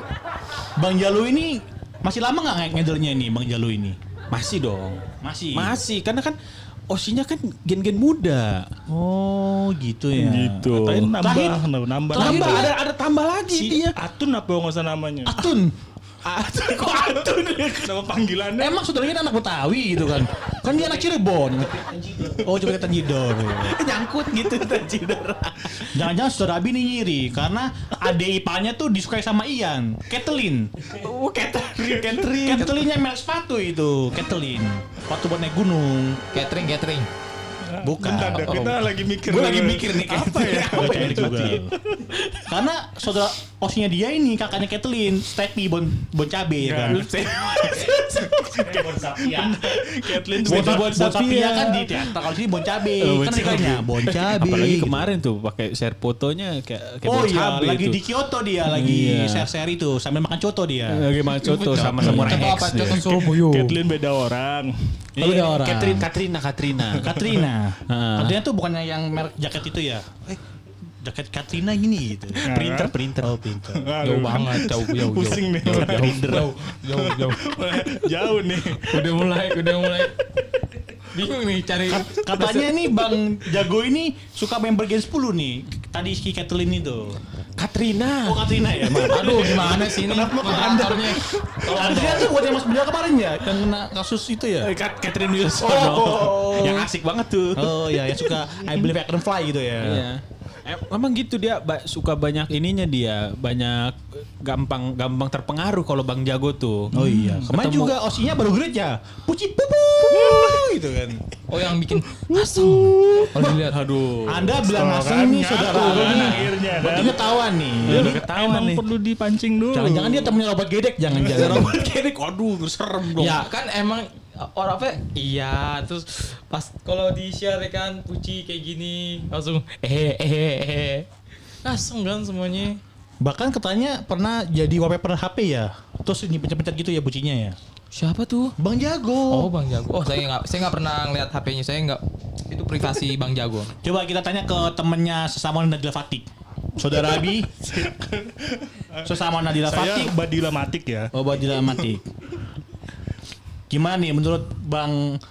Bang Jalu ini masih lama nggak nge- ngedelnya ini Bang Jalu ini? Masih dong. Masih. Masih, karena kan Osinya kan gen-gen muda. Oh gitu ya. Gitu. Katanya nambah, Terakhir- nambah, nambah. Nambah. ada ada tambah lagi Si dia. Atun apa nggak usah namanya? Atun. Atun kok Atun? Nama panggilannya. Emang saudaranya anak Betawi gitu kan? Kan dia anak Cirebon. Oh coba kita Tanjidor. Nyangkut gitu Tanjidor. Jangan-jangan saudara Abi nih ngiri karena adik ipanya tuh disukai sama Ian, Kathleen. Oh, Catherine, Catherine. Kathleen-nya merek sepatu itu, Kathleen. Sepatu buat naik gunung. Catering catering. Bukan. Bentar dah, kita lagi mikir. Gue lagi mikir nih Apa ya? Gue cari di Google. Karena saudara osnya dia ini kakaknya Kathleen, Stepi Bon Bon Cabe ya kan. Kathleen tuh Bon, bon, bon Sapia kan di teater kalau sini Bon Cabe. Oh, Bon kan Cabe. nikahnya Bon Cabe. Apalagi kemarin tuh pakai share fotonya kayak kayak Oh Bon iya, lagi di Kyoto dia, lagi Iya. share-share itu sambil makan coto dia. lagi main coto sama samurai X. apa? Surabaya. Kathleen beda orang. Oh, beda orang. Katrina, Katrina. Katrina. Heeh. Katrina tuh bukannya yang merek jaket itu ya? Eh, jaket Katrina gini gitu. printer, printer. Oh, pinter. Jauh banget, jauh jauh jauh. Pusing nih. Jauh jauh jauh. Jauh nih. Udah mulai, udah mulai. Bingung nih cari Katanya nih Bang Jago ini suka member Gen 10 nih. Tadi si Kathleen itu. Katrina. Oh Katrina ya, maaf. Aduh gimana sih ini moderatornya? Katrina tuh buat yang Mas Beliau kemarin ya, yang kena kasus itu ya. Eh, Kat- Catherine Wilson. Oh. Yang asik banget tuh. Oh iya, yang suka I Believe I Can Fly gitu ya. Iya. Eh, Emang gitu dia ba- suka banyak ininya dia, banyak eh, gampang gampang terpengaruh kalau Bang Jago tuh. Oh iya, kemarin Ketemu- juga osinya baru grade ya. Puci pupu gitu kan. Oh yang bikin asem. Kalau dilihat. Aduh. Anda bilang kan, nih saudara nih. akhirnya? Berarti ketahuan nih. Ya, udah ketahuan Emang nih. perlu dipancing dulu. Jangan-jangan dia temennya Robert Gedek, jangan-jangan. Robert Kerik, waduh serem dong. Ya kan emang orang apa? Iya, terus pas kalau di share kan puji kayak gini langsung eh eh eh eh. Langsung kan semuanya. Bahkan katanya pernah jadi wallpaper HP ya. Terus ini pencet-pencet gitu ya bucinya ya. Siapa tuh? Bang Jago. Oh Bang Jago. Oh saya nggak saya nggak pernah ngeliat HP-nya. Saya nggak itu privasi Bang Jago. Coba kita tanya ke temennya sesama Nadila Fatik. Saudara Abi. sesama Nadila Saya Fatik. Badila Matik ya. Oh, Badila Matik. Gimana nih menurut Bang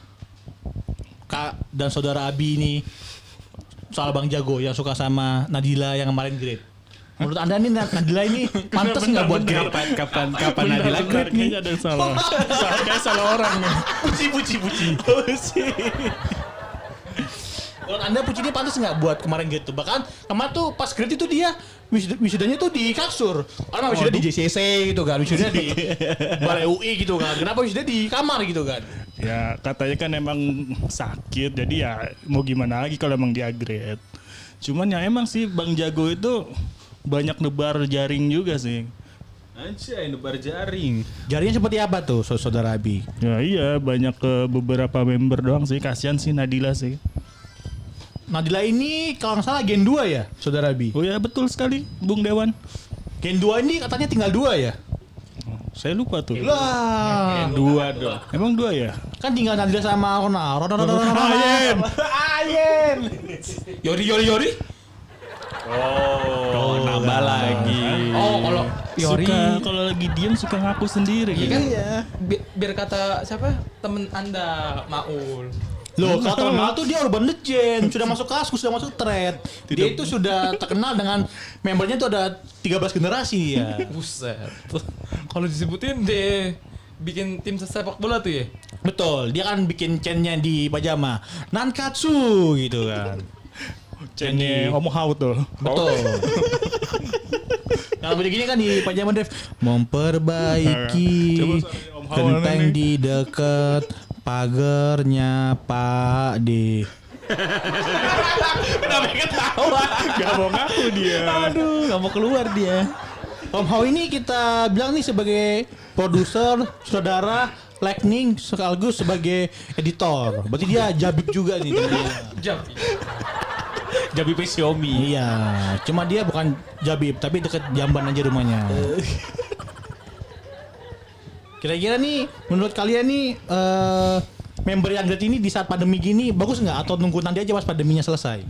Kak dan saudara Abi ini soal Bang Jago yang suka sama Nadila yang kemarin grade? Menurut anda nih Nadila ini pantas nggak buat grade? kapan kapan kapan Benar, Nadila grade nih? ada salah. salah salah orang nih. Puji, puji, puji. Menurut anda Puji ini pantas nggak buat kemarin tuh? Bahkan kemarin tuh pas grade itu dia wisuda- wisudanya tuh di kasur. Karena wisuda di JCC gitu kan, wisuda di Balai UI gitu kan. Kenapa wisuda di kamar gitu kan? Ya katanya kan emang sakit jadi ya mau gimana lagi kalau emang dia grade. Cuman ya emang sih Bang Jago itu banyak nebar jaring juga sih. Anjay, nebar jaring. Jarinya seperti apa tuh sau- saudara Abi? Ya iya banyak ke beberapa member doang sih kasihan sih Nadila sih. Nadila ini kalau nggak salah Gen 2 ya, Saudara Abi. Oh ya betul sekali, Bung Dewan. Gen 2 ini katanya tinggal dua ya. Saya lupa tuh. Lah, Dua dong. Emang dua ya? kan tinggal Nadila sama Ronaldo. Ronaldo, Ayen. Ayen. Yori Yori Yori. Oh, nambah lagi. Oh, kalau Yori. Suka kalau lagi diem suka ngaku sendiri. Iya gitu. kan? Bi- biar kata siapa? Temen Anda, Maul. Loh, kata Ronaldo tuh dia urban legend, sudah masuk kaskus, sudah masuk thread. Dia itu sudah terkenal dengan membernya itu ada 13 generasi ya. Buset. Kalau disebutin deh bikin tim sepak bola tuh ya. Betul, dia kan bikin chainnya di pajama. Nankatsu gitu kan. Channel Om Hao tuh. Betul. Yang begini kan di pajama Dev memperbaiki nih. di dekat pagernya Pak D. Kenapa ketawa? Gak mau ngaku dia. Aduh, nggak mau keluar dia. Om Hao ini kita bilang nih sebagai produser, saudara, lightning sekaligus sebagai editor. Berarti dia jabib juga nih. teman-teman. Jam. Jabi Xiaomi. Iya, cuma dia bukan Jabib, tapi deket Jamban aja rumahnya. Kira-kira nih, menurut kalian nih, eh member yang ini di saat pandemi gini bagus nggak? Atau nunggu nanti aja pas pandeminya selesai?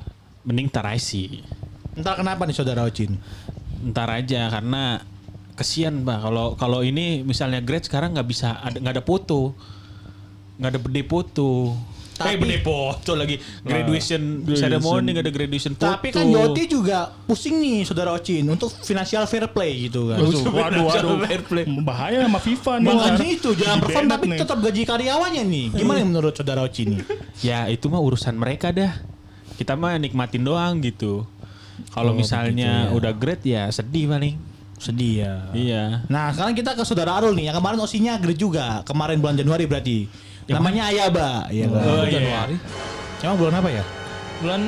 Mending tar aja sih. Entar kenapa nih saudara Ocin? Ntar aja karena kesian bah kalau kalau ini misalnya grade sekarang nggak bisa ada nggak ada foto nggak ada bede foto Tapi- bede foto lagi graduation graduation. ceremony nggak ada graduation foto Tapi kan Yoti juga pusing nih saudara Ocin untuk financial fair play gitu kan. Waduh, waduh, waduh. Fair play. Bahaya sama FIFA nih. Makanya itu jangan Di perform tapi nih. tetap gaji karyawannya nih. Gimana menurut saudara Ocin nih? ya itu mah urusan mereka dah kita mah nikmatin doang gitu kalau Oh, misalnya begitu ya. udah grade ya sedih paling Sedih ya. iya Nah sekarang kita ke saudara Arul nih yang kemarin osinya grade juga kemarin bulan Januari berarti namanya Ayaba ya kan? Oh, iya. Januari. Emang bulan apa ya? Bulan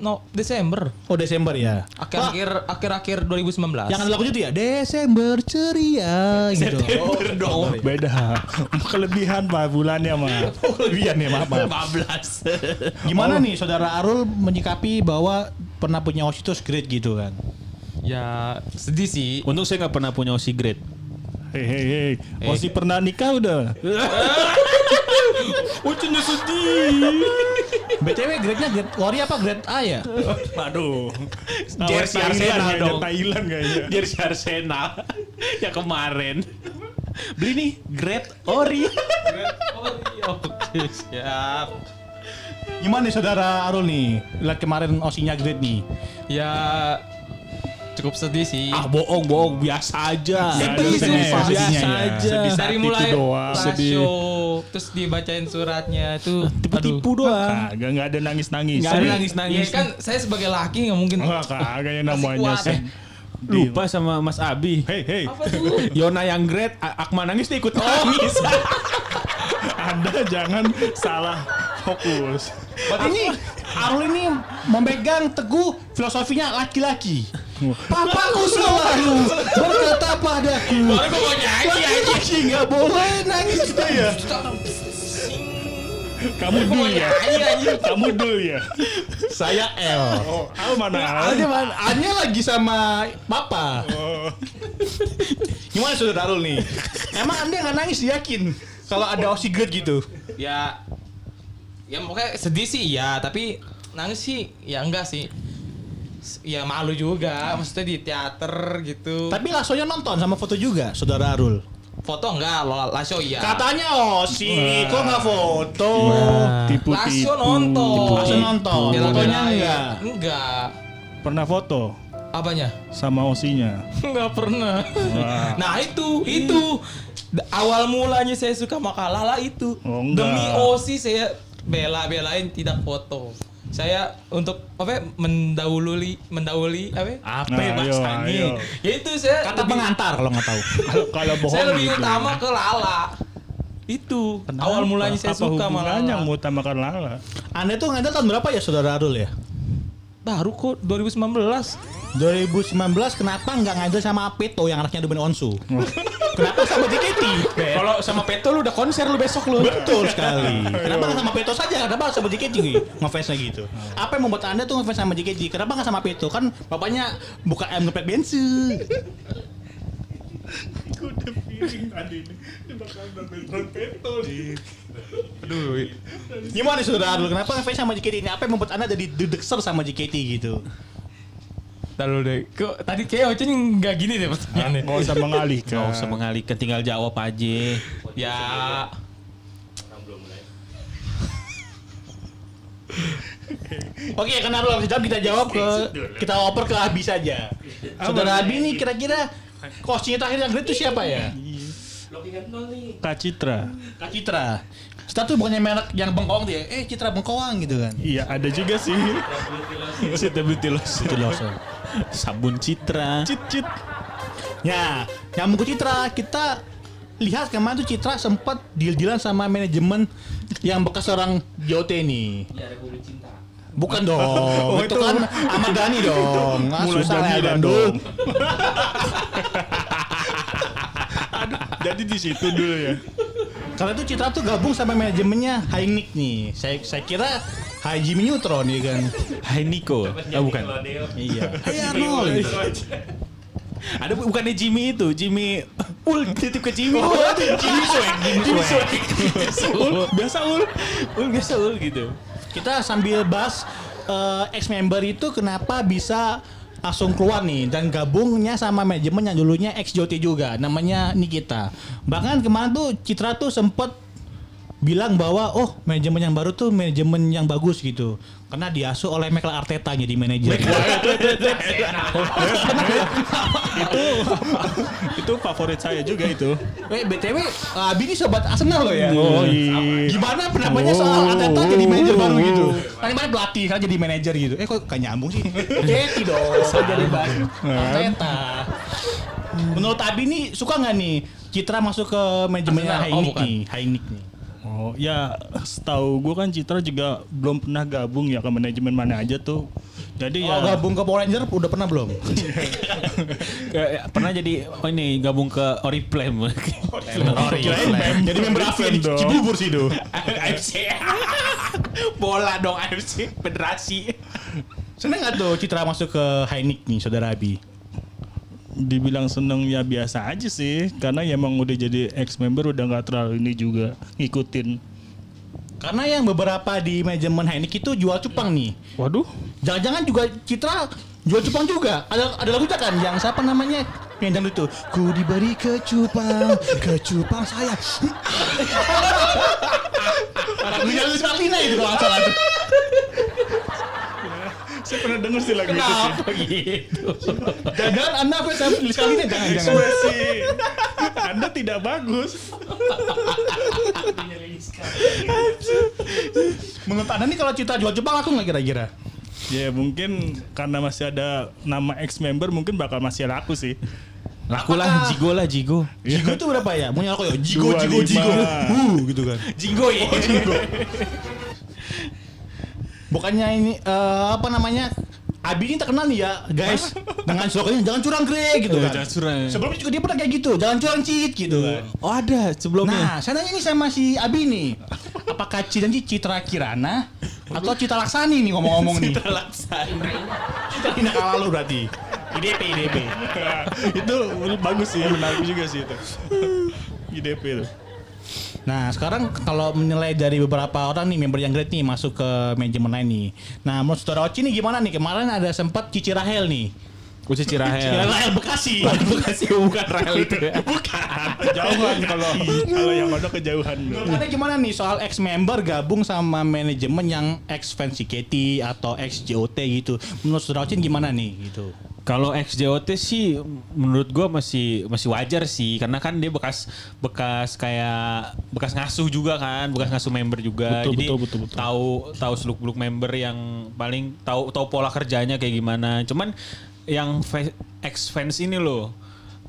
no Desember. Oh Desember ya. Akhir-akhir akhir-akhir 2019. Wah, yang ada lagu itu ya Desember ceria gitu. September Oh, dong. iya. Beda. Kelebihan pak bulannya mah. Oh, kelebihan ya maaf, maaf. 15 Gimana nih saudara Arul menyikapi bahwa pernah punya osi itu grade gitu kan? Ya sedih sih. untung saya nggak pernah punya osi grade Hei hei hei. Masih pernah nikah udah. Ucunya sedih BTW grade-nya grade Ori apa grade A ya? Waduh. Jersey Thailand Arsenal dong. Thailand kayaknya. jersey Arsenal yang kemarin beli nih grade ori Oke, siap. Gimana nih saudara Arul nih? Lihat kemarin osinya grade nih. Ya cukup sedih sih. ah bohong bohong biasa aja Sedih, Biasa sumpah. biasa ya. aja Sedih dari saat mulai itu doang. rasio terus dibacain suratnya itu tipu-tipu doang Kagak nggak ada nangis nangis. Nggak ada Aduh. nangis-nangis. Ya kan saya sebagai laki nggak mungkin kagak yang namanya sih. lupa sama Mas Abi Hei hei. apa tuh? Yona yang grade A- Akmal nangis dia ikut nangis Anda jangan salah fokus. Berarti ini Arul ini memegang teguh filosofinya laki-laki. Papaku selalu berkata padaku. Baru gua mau nyanyi aja. Laki nggak boleh nangis gitu ya. Kamu dul ya. Kamu dul ya. Saya L. Oh, Al mana? Ada mana? Anya lagi sama papa. Oh. Gimana saudara Arul nih? Emang anda nggak nangis yakin kalau ada osi grade gitu? Ya ya pokoknya sedih sih ya, tapi nangis sih ya enggak sih. Ya malu juga, maksudnya di teater gitu. Tapi Lasonya nonton sama foto juga, saudara Arul. Foto enggak, lo Lasio iya. Katanya osi, kok nggak foto? Tipu Lasio nonton. Lasio nonton. Bela Fotonya enggak. Enggak. Pernah foto Apanya? sama osinya. Enggak pernah. Wah. Nah itu, itu awal mulanya saya suka Makalala itu. Oh, enggak. Demi Osi saya bela-belain tidak foto. Saya untuk apa ya, mendahului mendahului apa? ya? apa Nah, ya ayo, bahasanya ayo. Ya itu saya Kata lebih- pengantar kalau nggak tahu. Kalau kalau bohong saya lebih gitu. utama ke Lala. Itu awal mulanya saya Apa suka sama hubungannya Lala. mengutamakan Lala? Anda tuh tahun berapa ya saudara Arul ya? Baru kok 2019. 2019 kenapa nggak ngedel sama Apeto yang anaknya Ruben Onsu? Kenapa sama JKT? Kalau sama Peto lu udah konser lu besok lu. Betul sekali. Kenapa nggak sama Peto saja? Kenapa sama JKT? Ngefansnya gitu. Apa yang membuat anda tuh ngefans sama JKT? Kenapa nggak sama Peto? Kan bapaknya buka ayam geprek bensin. Gimana nih saudara Adul? Kenapa ngefans sama JKT ini? Apa yang membuat anda jadi dedekser sama JKT gitu? Lalu deh, kok tadi kayak Ocen nggak gini deh pertanyaannya. Nggak usah mengalihkan. Gak usah mengalihkan, tinggal jawab aja. Ya, belum. Oke, karena lu harus jawab kita jawab ke kita oper ke Abi saja. Saudara Abi nih kira-kira coachnya terakhir yang great itu siapa ya? Lo ingat nol nih. Kak Citra. Kak Citra. Star tuh bukannya merek yang bengkoang tuh ya? Eh Citra bengkoang gitu kan? Iya ada juga sih. Sustainability loss. Sabun Citra. Cit cit. Ya, yang ke Citra kita lihat kemarin tuh Citra sempat deal-dealan sama manajemen yang bekas orang JOT nih. Ya Republik Cinta. Bukan dong, itu, kan Ahmad Dhani dong. Nggak Mulai susah lah Dhani ya dong. Jadi di situ dulu ya. Karena itu Citra tuh gabung sama manajemennya Hainik nih. Saya saya kira Hai Jimmy Neutron ya kan. Hai Nico. Ah bukan. Iya. Hai Arnold. Ada bu- bukannya Jimmy itu, Jimmy Ul titip ke Jimmy. Oh, Jimmy Swag, Jimmy Swag. Ul, biasa Ul. Ul biasa Ul gitu. Kita sambil bahas eh, ex member itu kenapa bisa langsung keluar nih dan gabungnya sama manajemen yang dulunya ex JOT juga namanya Nikita. Bahkan kemarin tuh Citra tuh sempet bilang bahwa oh manajemen yang baru tuh manajemen yang bagus gitu karena diasuh oleh Michael Arteta jadi manajer. itu itu favorit saya juga itu. Eh BTW Abi ini sobat Arsenal loh ya. Oh iya. Gimana pendapatnya soal Arteta jadi manajer baru gitu? Kan kemarin pelatih kan jadi manajer gitu. Eh kok gak nyambung sih? Jeti dong jadi bahas Arteta. Menurut Abi nih suka nggak nih Citra masuk ke manajemennya. Oh, Hainik nih, Hainik nih. Oh ya setahu gue kan Citra juga belum pernah gabung ya ke manajemen mana aja tuh. Jadi Oh, ya gabung ke Power Ranger udah pernah belum? Kayak pernah jadi oh ini gabung ke Oriflame. Mem- jadi member AFC dong. Cibubur sih itu. AFC. Bola dong AFC Federasi. Seneng nggak tuh Citra masuk ke Hainik nih, saudara Abi? Dibilang seneng ya biasa aja sih karena ya emang udah jadi ex member udah nggak terlalu ini juga ngikutin. Karena yang beberapa di manajemen Hainik itu jual cupang nih. Waduh. Jangan-jangan juga Citra jual cupang juga. Ada ada lagu kan yang siapa namanya? Yang dangdut itu. Ku diberi kecupang, kecupang saya. Lagunya Luis Martina itu kalau salah. Saya pernah denger sih lagu Kenapa gitu? Jangan anda apa saya Luis Martina jangan-jangan. Ekspresi Anda tidak bagus. Menurut anda nih kalau Citra jual cupang aku nggak kira-kira? Ya mungkin karena masih ada nama ex member mungkin bakal masih laku sih. Laku lah Jigo lah Jigo. Jigo itu berapa ya? Mau nyala ya? Jigo, Jigo. Jigo. Uh, gitu kan. Jigo ya. Bukannya ini eh, apa namanya? Abi ini terkenal nih ya, guys. Dengan slogannya jangan curang Greg gitu kan. Jangan curang. Sebelumnya juga dia pernah kayak gitu, jangan curang Cit gitu kan. Oh ada sebelumnya. Nah, saya nanya nih sama si Abi nih. Apakah Cit dan Citra Kirana atau Citra Laksani nih ngomong-ngomong nih? Citra Laksani. Citra Tindak lalu berarti. IDP, IDP. itu bagus sih, menarik juga sih itu. IDP itu. Nah sekarang kalau menilai dari beberapa orang nih member yang great nih masuk ke manajemen lain nih. Nah menurut saudara Oci nih gimana nih? Kemarin ada sempat Cici Rahel nih. Cici Cirahel. Rahel Bekasi. Bekasi bukan Rahel itu ya. Bukan. Kejauhan kalau kalau yang ada kejauhan. Menurut gimana nih soal ex member gabung sama manajemen yang ex fans CKT atau ex JOT gitu? Menurut saudara Ocin gimana nih gitu? Kalau XJOT sih menurut gua masih masih wajar sih karena kan dia bekas bekas kayak bekas ngasuh juga kan, bekas ngasuh member juga. Betul, Jadi betul, betul, betul. tahu tahu seluk-beluk member yang paling tahu tahu pola kerjanya kayak gimana. Cuman yang ex fans ini loh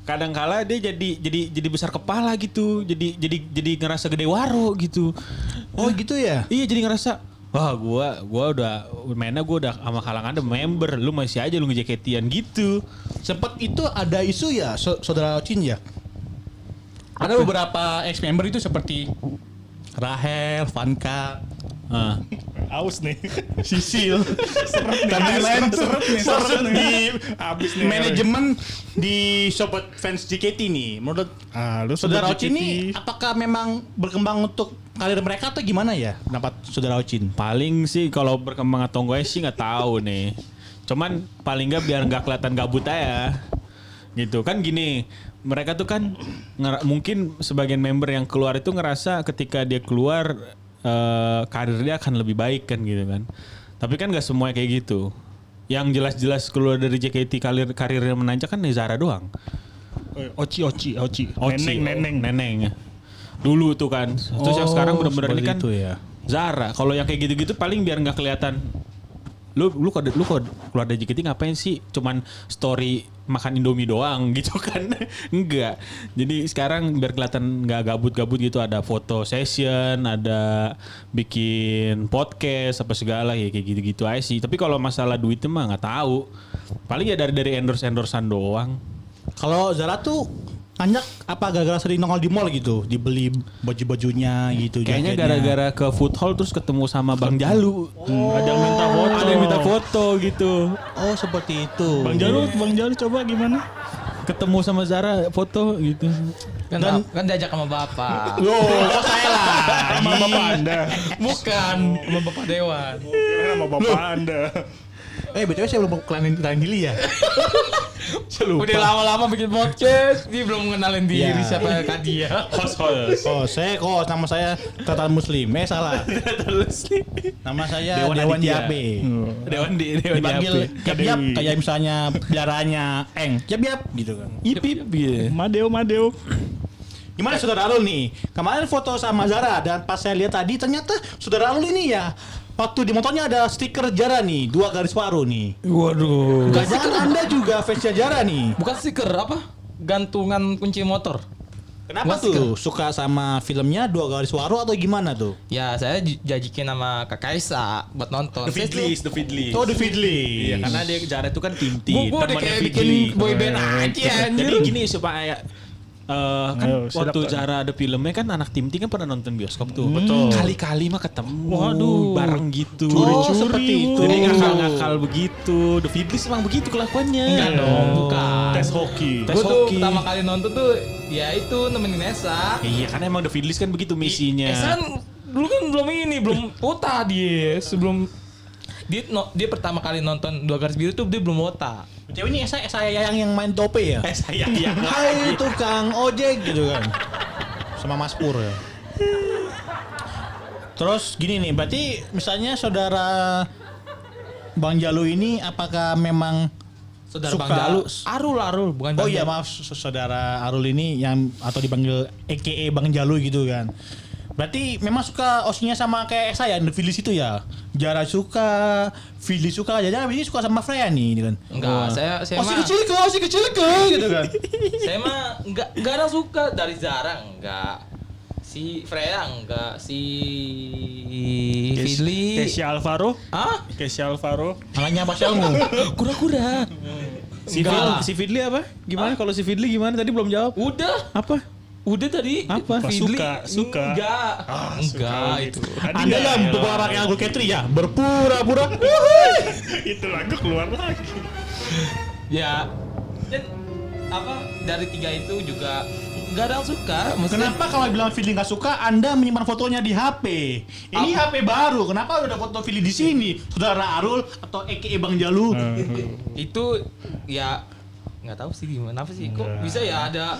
kadang-kala dia jadi jadi jadi besar kepala gitu. Jadi jadi jadi ngerasa gede waro gitu. Oh gitu ya? Iya jadi ngerasa Wah gua gua udah mainnya gua udah sama kalangan ada member lu masih aja lu ngejaketian gitu. Sempat itu ada isu ya so- saudara Ocin ya? Ada beberapa ex member itu seperti Rahel, Vanka, Ah. Aus nih. Sisil, nih, dan lain-lain seret nih, seret nih. di Habis nih. manajemen di sobat fans JKT nih. Menurut Ah, lu saudara Ocin ini apakah memang berkembang untuk karir mereka atau gimana ya? Pendapat saudara Ocin? Paling sih kalau berkembang atau enggak sih nggak tahu nih. Cuman paling nggak biar nggak kelihatan gabut aja. Gitu kan gini. Mereka tuh kan mungkin sebagian member yang keluar itu ngerasa ketika dia keluar eh, karir dia akan lebih baik kan gitu kan. Tapi kan nggak semuanya kayak gitu. Yang jelas-jelas keluar dari JKT karir karirnya menanjak kan Zara doang. Eh, Oci, Oci, Oci. Oci, Neneng, neneng. neneng. Dulu tuh kan. Terus yang sekarang benar-benar ini kan itu ya. Zara. Kalau yang kayak gitu-gitu paling biar nggak kelihatan. Lu lu kok lu kok keluar dari JKT ngapain sih? Cuman story makan Indomie doang gitu kan. Enggak. Jadi sekarang biar kelihatan nggak gabut-gabut gitu ada foto session, ada bikin podcast apa segala ya kayak gitu-gitu aja sih. Tapi kalau masalah duitnya mah nggak tahu. Paling ya dari dari endorse endorsean doang. Kalau Zara tuh banyak apa gara-gara sering nongol di mall gitu, dibeli baju-bajunya gitu. Kayaknya gara-gara ke food hall terus ketemu sama Bang Jalu. Hmm, Ada yang minta foto. Ada yang minta foto gitu. Oh seperti itu. Bang Jalu, Bang Jalu coba gimana? Ketemu sama Zara foto gitu. Kan, Dan- kan diajak sama bapak. Loh, kok saya lah. Sama bapak Anda. Bukan sama bapak dewan. Sama bapak Anda. Eh, BTW saya belum kenalin kenalin diri ya. saya lupa. Udah lama-lama bikin podcast, dia belum mengenalin diri Ya. siapa kak dia. Host host. Oh, saya kok nama saya Tatan Muslim. Eh, salah. Nama saya Dewan Dewan, Aditya. Yabe. Dewan di Dewan Dipanggil Yap kayak misalnya peliharaannya Eng. Yap gitu kan. Ip ip gitu. Madeo, Madeo. Gimana saudara Arul nih? Kemarin foto sama Zara dan pas saya lihat tadi ternyata saudara Arul ini ya waktu di motornya ada stiker Zara nih, dua garis paru nih. Waduh. Jangan Anda juga fansnya Zara nih. Bukan stiker apa? Gantungan kunci motor. Kenapa Bukan tuh suka sama filmnya dua garis waru atau gimana tuh? Ya saya jajikin sama Kak Kaisa buat nonton. The Fidlis, The Fidlis. Oh, The Fiddly. Iya, karena dia Zara itu kan tim Gua, gua udah kayak bikin boyband aja anjir. Jadi gini supaya eh, kan Ayo, waktu. Zara ada filmnya kan anak tim kan pernah nonton bioskop tuh. Betul. Kali-kali mah ketemu. Waduh. bareng gitu. Oh, seperti itu. Jadi ngakal-ngakal begitu. The Fidlis emang begitu kelakuannya. Enggak dong, bukan. Tes hoki. Tes Gue tuh hoki. pertama kali nonton tuh ya itu nemenin Esa. Iya, karena emang The Fidlis kan begitu misinya. Esa kan dulu kan belum ini, belum wota dia sebelum dia no- dia pertama kali nonton dua garis biru tuh dia belum wota. Cewek ini saya saya yang yang main tope ya. Eh saya yang Hai tukang ojek gitu kan. Sama Mas Pur ya. Terus gini nih, berarti misalnya saudara Bang Jalu ini apakah memang Saudara suka Bang Jalu, Arul Arul bukan Oh Bang iya Jalu. maaf saudara Arul ini yang atau dipanggil EKE Bang Jalu gitu kan. Berarti memang suka osinya sama kayak saya, The Filis itu ya. Jara suka, Fili suka, jadi abis ini suka sama Freya nih gitu kan. Enggak, saya saya Osi mah kecil ke, osi kecil ke gitu kan. saya mah enggak enggak ada suka dari Zara enggak. Si Freya enggak, si Fidli. Kesia Alvaro. Ah? Kesia Alvaro. Anaknya Pak Selmu. Kura-kura. Si, Enggak Fid- lah. si Fidli apa? Gimana kalau si Fidli gimana? Tadi belum jawab. Udah, Apa? Udah tadi. Apa? Fidli. Suka, suka. Enggak. Ah, enggak suka itu. Anda nggak yang ya? beberapa kayak Uncle Ketri ya, berpura-pura. Itu lagu keluar lagi. Ya. Dan apa dari tiga itu juga enggak ada yang suka. Maksudnya Kenapa kalau bilang Fili nggak suka, Anda menyimpan fotonya di HP? Ini HP baru, kenapa ada foto Fili di sini? Saudara Arul atau EKE Bang Jalu? itu ya nggak tahu sih gimana apa sih kok bisa ya ada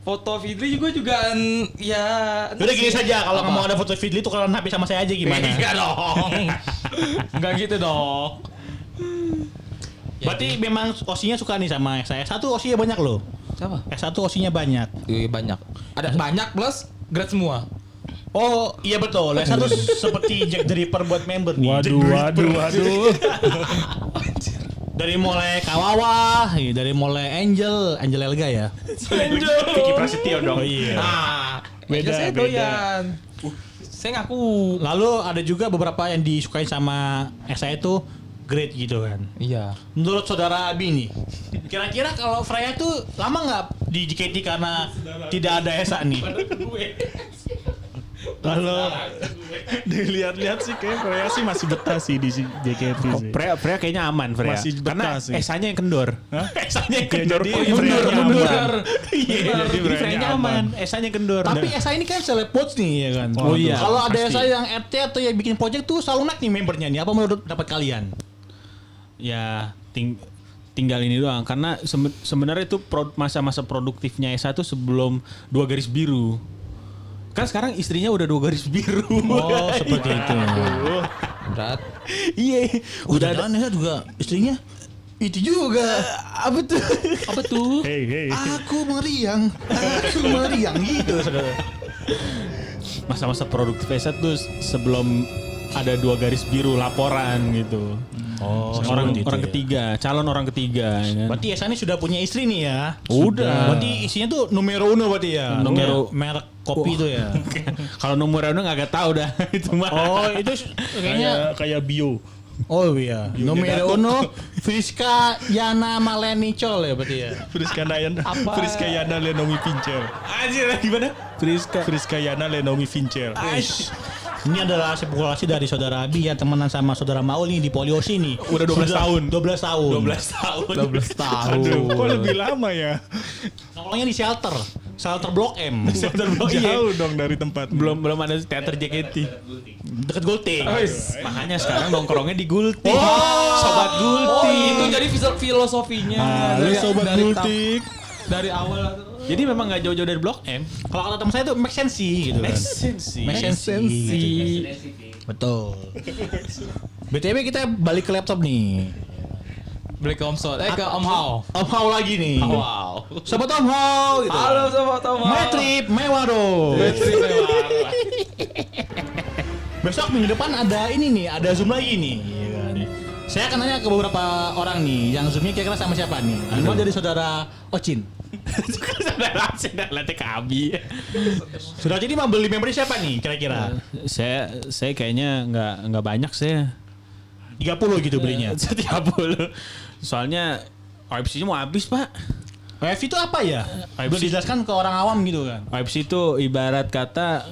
foto Fidli juga juga ya Udah gini saja, kalau mau ada foto Fidli tukeran HP sama saya aja gimana? Enggak dong. Enggak gitu dong. Ya, Berarti memang osinya suka nih sama saya. Satu osinya banyak loh. siapa? S1 osinya banyak. Iya banyak. Ada banyak plus grade semua. Oh iya betul. S1 seperti Jack the Ripper buat member nih. Waduh, waduh, waduh. Dari mulai Kawawa, iya, dari mulai Angel, Angel Elga ya. Vicky Prasetyo dong. Oh iya. Nah, Beda, beda, saya beda. doyan. Saya ngaku. Lalu ada juga beberapa yang disukai sama saya itu upgrade gitu kan. Iya. Menurut saudara Abi nih, kira-kira kalau Freya tuh lama nggak di JKT karena tidak ada Esa nih? Kalau dilihat-lihat sih kayak Korea sih masih betah sih di si- JKT sih. Freya, Freya kayaknya aman Freya. Masih betah Karena sih. esanya yang kendor. Hah? esanya yang Ya, kendor. jadi Freya mundur, mundur. Iya, Jadi Freya Freya aman. Esanya yang kendor. Tapi Esa ini kan selebpots nih ya kan. Oh iya, Kalau ada. Esa yang RT atau yang bikin project tuh selalu naik nih membernya nih. Apa menurut dapat kalian? ya ting- tinggal ini doang karena sebe- sebenarnya itu masa-masa produktifnya Esa tuh sebelum dua garis biru. Kan sekarang istrinya udah dua garis biru. Oh, seperti itu. Berat. Iya, Udah udah ada ada Esa juga istrinya itu juga. apa tuh? Apa tuh? Hey, hey. Aku meriang, aku meriang gitu. saudara. Masa-masa produktif Esa tuh sebelum ada dua garis biru laporan gitu. Oh, orang seperti itu orang ya. ketiga, calon orang ketiga ya kan. Berarti sudah punya istri nih ya? Udah. Berarti isinya tuh numero uno berarti ya? Numero- merek kopi itu ya? Kalau nomor udah nggak tahu dah itu mah. Oh itu kayaknya Kayak bio. Oh iya Numero uno Friska Yana Maleni Col ya berarti ya Friska Yana, Friska Yana Lenomi Vincel. Anjir gimana? Friska. Friska Yana Lenomi Vincel. Ini adalah spekulasi dari saudara Abi yang temenan sama saudara Maul nih di Poliosi nih Udah 12 tahun. 12 tahun 12 tahun. 12 tahun. Aduh, kok lebih lama ya? Nongkrongnya di shelter Shelter Blok M Shelter Blok M. Jauh dong dari tempat. belum belum ada teater JKT. Deket Gulting Makanya sekarang nongkrongnya di Gultik. Sobat Oh, Gultik. itu jadi fil- filosofinya. Dari- sobat tam- Dari awal. Jadi memang nggak jauh-jauh dari Blok M. Kalau kata teman saya itu make sense sih gitu kan sense sih. Make sense sih. Betul BTW kita balik ke laptop nih Beli ke Om Sot. Eh ke Om Hao. Om Hao lagi nih Wow. Sobat Om Hao gitu Halo sobat Om Hao. Metrip mewah dong Metrip mewah. Besok minggu depan ada ini nih, ada Zoom lagi nih. ya kan. Saya akan nanya ke beberapa orang nih, yang Zoomnya kira-kira sama siapa nih? Dimulai dari saudara Ocin. Saudara. Saudara Ocin ini mau beli member siapa nih kira-kira? Saya saya kayaknya nggak nggak banyak saya. 30 gitu belinya. Setiap puluh. Soalnya OFC-nya mau habis pak. WFC itu apa ya? Belum WFC. dijelaskan ke orang awam gitu kan. OFC itu ibarat kata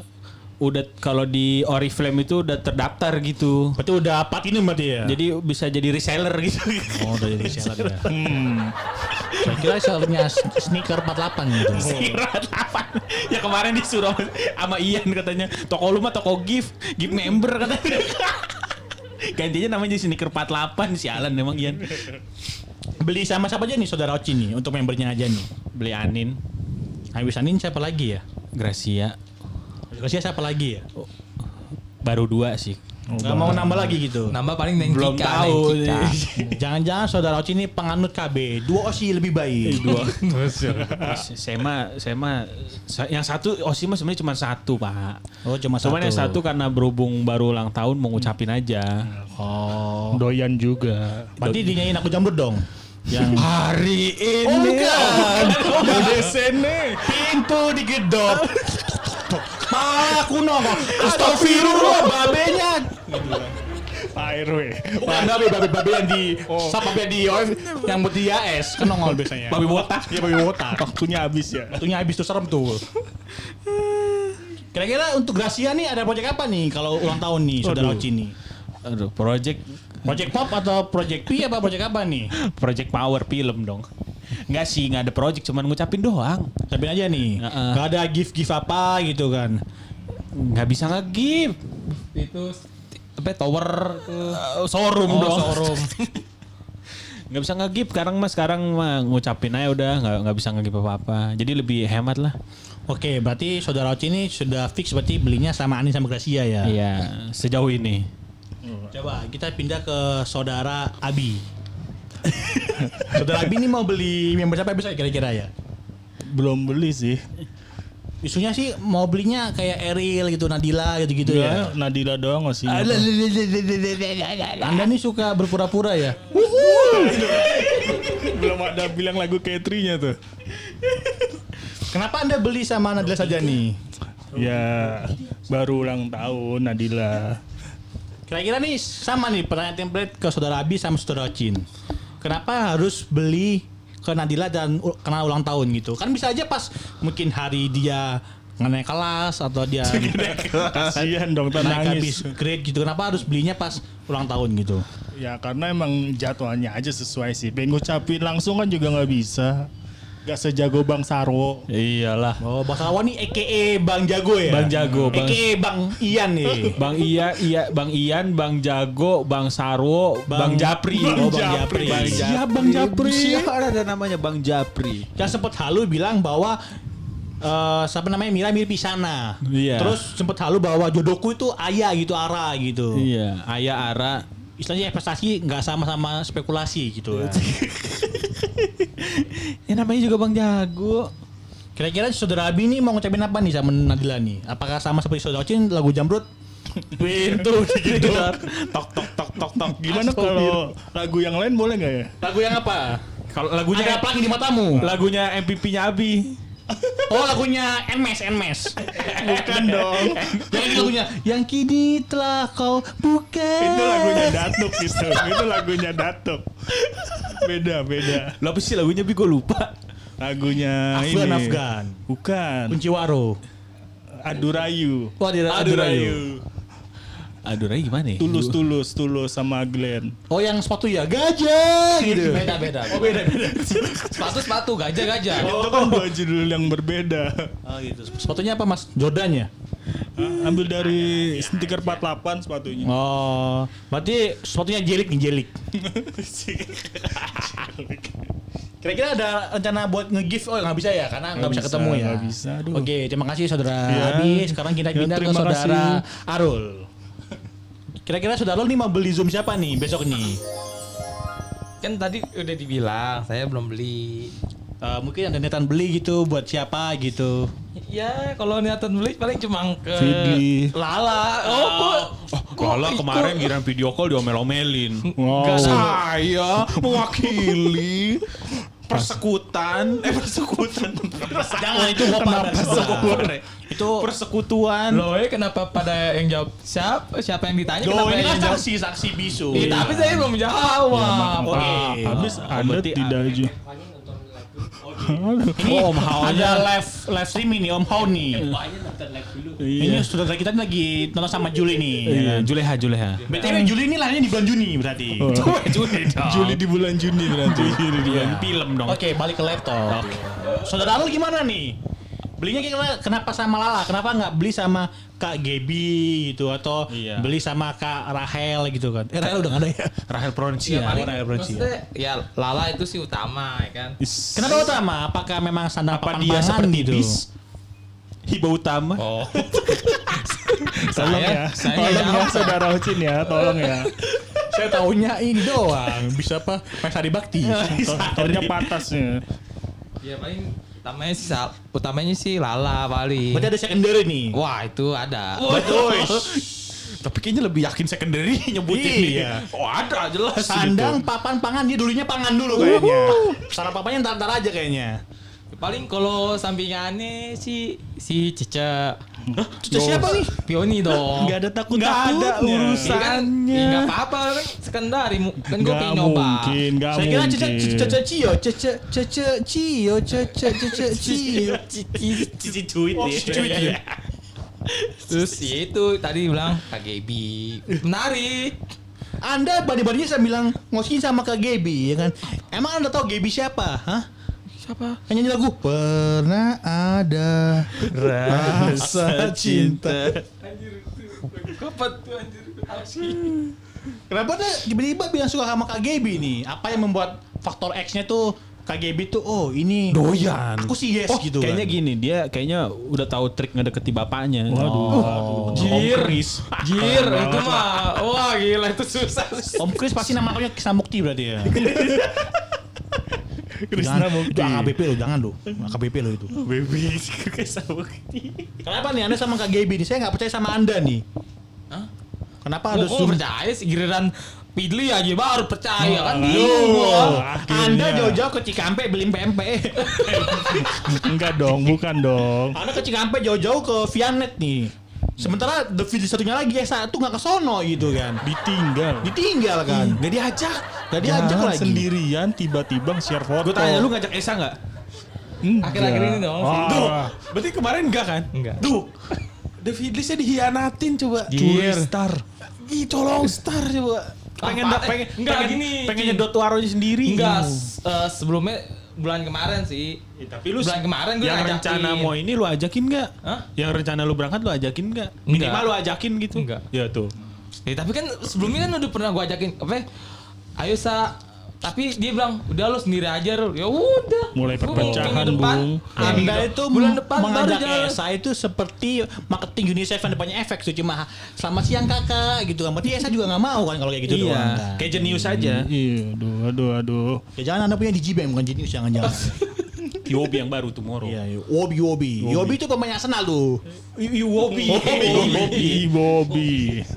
udah kalau di Oriflame itu udah terdaftar gitu. Berarti udah platinum berarti ya? Jadi bisa jadi reseller gitu. Oh, udah jadi seller ya. Hmm. Saya kira sellernya sneaker 48 gitu. Sirat apa? Ya kemarin disuruh sama Ian katanya toko lu mah toko gift, gift member katanya. Gantinya namanya jadi sneaker 48 sialan emang Ian. Beli sama siapa aja nih saudara Ocin nih untuk membernya aja nih? Beli Anin, Habis Anin siapa lagi ya? Gracia, Kasih siapa lagi ya? baru dua sih. Gak mau nambah lagi gitu. Nambah paling Neng Belum Kika, tahu. Jangan-jangan saudara Oci ini penganut KB. Dua Osi lebih baik. Dua. saya mah saya mah sa- yang satu Osi mah sebenarnya cuma satu pak. Oh cuma satu. Cuman yang satu karena berhubung baru ulang tahun mau ngucapin aja. Oh. Doyan juga. Berarti dinyanyiin aku jamrut dong. Yang Hari ini. Oh bukan. Udah sene. Pintu digedor. Malah kuno kok. Astagfirullah babenya. Pak RW. Bukan babe, babe, babe yang di Sapa babe yang di OF yang buat di AS kan nongol biasanya. Babi botak. Iya babe botak. Waktunya habis ya. Waktunya habis tuh serem tuh. Kira-kira untuk Gracia nih ada project apa nih kalau ulang tahun nih saudara. Oci nih? Aduh, project Project pop atau project P apa project apa nih? project power film dong. Enggak sih, nggak ada project, cuman ngucapin doang. Ucapin aja nih. Heeh. Gak ada gift-gift apa gitu kan. Nggak bisa nge-give. Itu apa tower tuh. showroom Oh, dong. showroom. nggak bisa nge-give sekarang mah sekarang mah ngucapin aja udah nggak nggak bisa nge-give apa-apa. Jadi lebih hemat lah. Oke, berarti saudara Oci ini sudah fix berarti belinya sama Ani sama Gracia ya. Iya, sejauh ini. Coba kita pindah ke saudara Abi. Saudara Abi ini mau beli member siapa bisa kira-kira ya? Belum beli sih. Isunya sih mau belinya kayak Eril gitu, Nadila gitu-gitu ya. Ya, Nadila doang masih. Anda nih suka berpura-pura ya? Belum ada bilang lagu Katri-nya tuh. Kenapa Anda beli sama Nadila saja nih? Ya, baru ulang tahun Nadila. Kira-kira nih sama nih pertanyaan template ke saudara Abi sama saudara Cin. Kenapa harus beli ke Nadila dan karena ulang tahun gitu? Kan bisa aja pas mungkin hari dia naik kelas atau dia Kasihan dong naik habis nangis. grade gitu. Kenapa harus belinya pas ulang tahun gitu? Ya karena emang jadwalnya aja sesuai sih. Pengen ngucapin langsung kan juga nggak bisa. Gak sejago Bang Sarwo. Iyalah. Oh, Bang Sarwo nih EKE Bang Jago ya? Bang Jago, Bang- EKE Bang Ian nih. Bang Iya, iya, Bang Ian, Bang Jago, Bang Sarwo, Bang, Japri. Oh, Bang Japri. Bang Siap, Japri. Bang Japri. Siapa ada namanya Bang Japri. Yang sempat halu bilang bahwa eh siapa namanya Mira mirip Isana. Iya. Terus sempat halu bahwa jodohku itu ayah gitu Ara gitu. Iya, Ayah Ara. Istilahnya investasi nggak sama-sama spekulasi gitu. kan. Ya namanya juga Bang Jago. Kira-kira saudara Abi ini mau ngucapin apa nih sama Nadila nih? Apakah sama seperti saudara Ocin lagu Jamrut? Pintu gitu. tok tok tok tok tok. Gimana kalau lagu yang lain boleh nggak ya? Lagu yang apa? Kalau lagunya Ada apa lagi di matamu? lagunya MVP-nya Abi. Oh lagunya Nmes Nmes. Bukan dong. Yang ini lagunya yang kini telah kau buka. itu lagunya Datuk itu. Itu lagunya Datuk. Beda beda. Lah apa sih lagunya Bi gue lupa. Lagunya Afgan ini. Afgan. Bukan. Kunci Waro. Adurayu. Wah, di Adurayu. Aduh, Ray gimana ya? Tulus tulus tulus sama Glenn. Oh yang sepatu ya gajah gitu. Beda beda. Oh beda beda. Sepatu sepatu gajah gajah. Itu kan dua judul yang berbeda. Oh gitu. Sepatunya apa mas? Jordan ya? Ah, Ambil dari stiker 48 sepatunya. Oh, berarti sepatunya jelik nih jelik. Kira-kira ada rencana buat nge-gift? Oh nggak bisa ya, karena nggak bisa bisa, ketemu ya. nggak bisa, aduh. Oke, terima kasih saudara Ya. Abi. Sekarang kita Ya, pindah ke terima saudara kasih. Arul. Kira-kira saudara Arul nih mau beli zoom siapa nih besok nih? Kan tadi udah dibilang saya belum beli. Eh, mungkin ada niatan beli gitu buat siapa gitu. Ya kalau niatan beli paling cuma ke Fidli. Lala. Oh, kok Kalau ikut? kemarin giran video call diomel-omelin. Wow. Saya mewakili persekutan, eh persekutan. Jangan itu bapak dan saudara. Itu persekutuan. Loh, eh, kenapa pada yang jawab siapa? Siapa yang ditanya? Loh, kenapa ini yang kan jawab? saksi saksi bisu. Iya, tapi saya belum jawab. Oke. Ah, habis Anda berarti tidak aja. Ini Oh, Om Hao ada live live stream ini Om Hao nih. Live dulu. Ini saudara kita nih lagi nonton sama Juli nih. ya Iya, kan? Juleha, Juleha. BTW Juli ini lahirnya di bulan Juni berarti. Oh. Juli dong. Juli di bulan Juni berarti. Iya, film dong. Oke, balik ke laptop. Saudara lu gimana nih? Belinya kira kenapa sama Lala? Kenapa nggak beli sama Kak Gebi gitu atau Iya. beli sama Kak Rahel gitu kan? Eh Rahel udah nggak ada ya? Rahel Ya, Pronuncia. paling Rahel maksudnya ya Lala itu sih utama ya kan. Kenapa utama? Apakah memang sandal Apa papan dia pangan seperti gitu? bis? Hiba utama. Oh. Tolong ya. saya Tolong ya apa? saudara Ocin ya, tolong ya. Saya taunya ini doang. Bisa apa? Mas Hari Bakti. Tolongnya patasnya. Ya paling utamanya sih utamanya sih Lala paling. Berarti ada secondary nih. Wah, itu ada. Betul. Tapi kayaknya lebih yakin secondary nyebutin Iya. nih. Oh ada jelas. Sandang, papan, pangan dia dulunya pangan dulu kayaknya. Sarang papannya ntar-ntar aja kayaknya. Paling kalau sampingannya si si Cece. Cece siapa nih? Pioni dong. Enggak ada takut Nggak ada Iya kan? urusannya. Nggak apa-apa kan sekendari kan gue pengen nyoba. mungkin, enggak Saya kira cece cece cio, cece cece cio, cece cece cio. Cici cuit Oh, ya. cuit ya. Terus ya itu tadi bilang KGB menarik. Anda badi-badinya saya bilang ngosiin sama Kak Gebi ya kan. Emang Anda tahu Gebi siapa? Hah? Siapa? Yang nyanyi lagu Pernah ada rasa cinta. Kapan tuh anjir? Kenapa dia tiba-tiba bilang suka sama Kak Gebi nih? Apa yang membuat faktor X-nya tuh Kak Gebi tuh oh ini Doyan. Aku sih yes oh, gitu Kayaknya kan. gini, dia kayaknya udah tahu trik ngedeketi bapaknya. Oh. Jir. Om Chris. Jir itu mah. Wah gila itu susah. Om Chris pasti namanya Kisah Mukti berarti ya. Krisna Mukti. Itu AKBP lo, jangan lo. AKBP lo itu. Baby kisah bukti. Kenapa nih Anda sama Kak Gebi nih? Saya nggak percaya sama Anda nih. Hah? Kenapa harus gua zoom? percaya sih giliran Pidli aja baru percaya kan Aduh. bingung. Akhirnya. Anda jauh-jauh ke Cikampek beli pempek. Enggak dong, bukan dong. Anda ke Cikampek jauh-jauh ke Vianet nih. Sementara The Fidli satunya lagi Esa tuh nggak ke sono gitu kan. Ditinggal. Ditinggal kan. Gak diajak. Gak diajak Jalan lagi. sendirian tiba-tiba share foto. Gue tanya lu ngajak Esa nggak? Enggak. Akhir-akhir ini dong. Ah, Tuh, berarti kemarin enggak kan? Enggak. Tuh, Lee saya dihianatin coba. Curi star. Ih, colong star coba. Pengen da- pengen Enggak, pengen, gini, pengen nyedot waronya sendiri. Enggak, s- eh, sebelumnya bulan kemarin sih. tapi lu bulan kemarin gue yang ngajakin. rencana mau ini lu ajakin nggak? Hah? Yang rencana lu berangkat lu ajakin nggak? Enggak. Minimal lu ajakin gitu. Enggak. Ya tuh. Ya, tapi kan sebelumnya kan udah pernah gue ajakin apa? ya, Ayo sa tapi dia bilang udah lo sendiri aja Rul." ya udah Mulai perpecahan, minggu depan, Bung. ya, Anda itu bulan depan baru mengajak jalan Esa itu seperti marketing UNICEF yang depannya efek tuh cuma selamat siang kakak gitu kan. Berarti Esa juga nggak mau kan kalau kayak gitu doang. kan. Iya. Kayak jenius aja. Iya, aduh, aduh, aduh. Ya jangan anda punya di bukan jenius jangan-jangan. Yobi yang baru tomorrow. Iya, iya. Wobi Wobi. Yobi itu pemain Arsenal tuh. Yobi. Bobby, Bobby.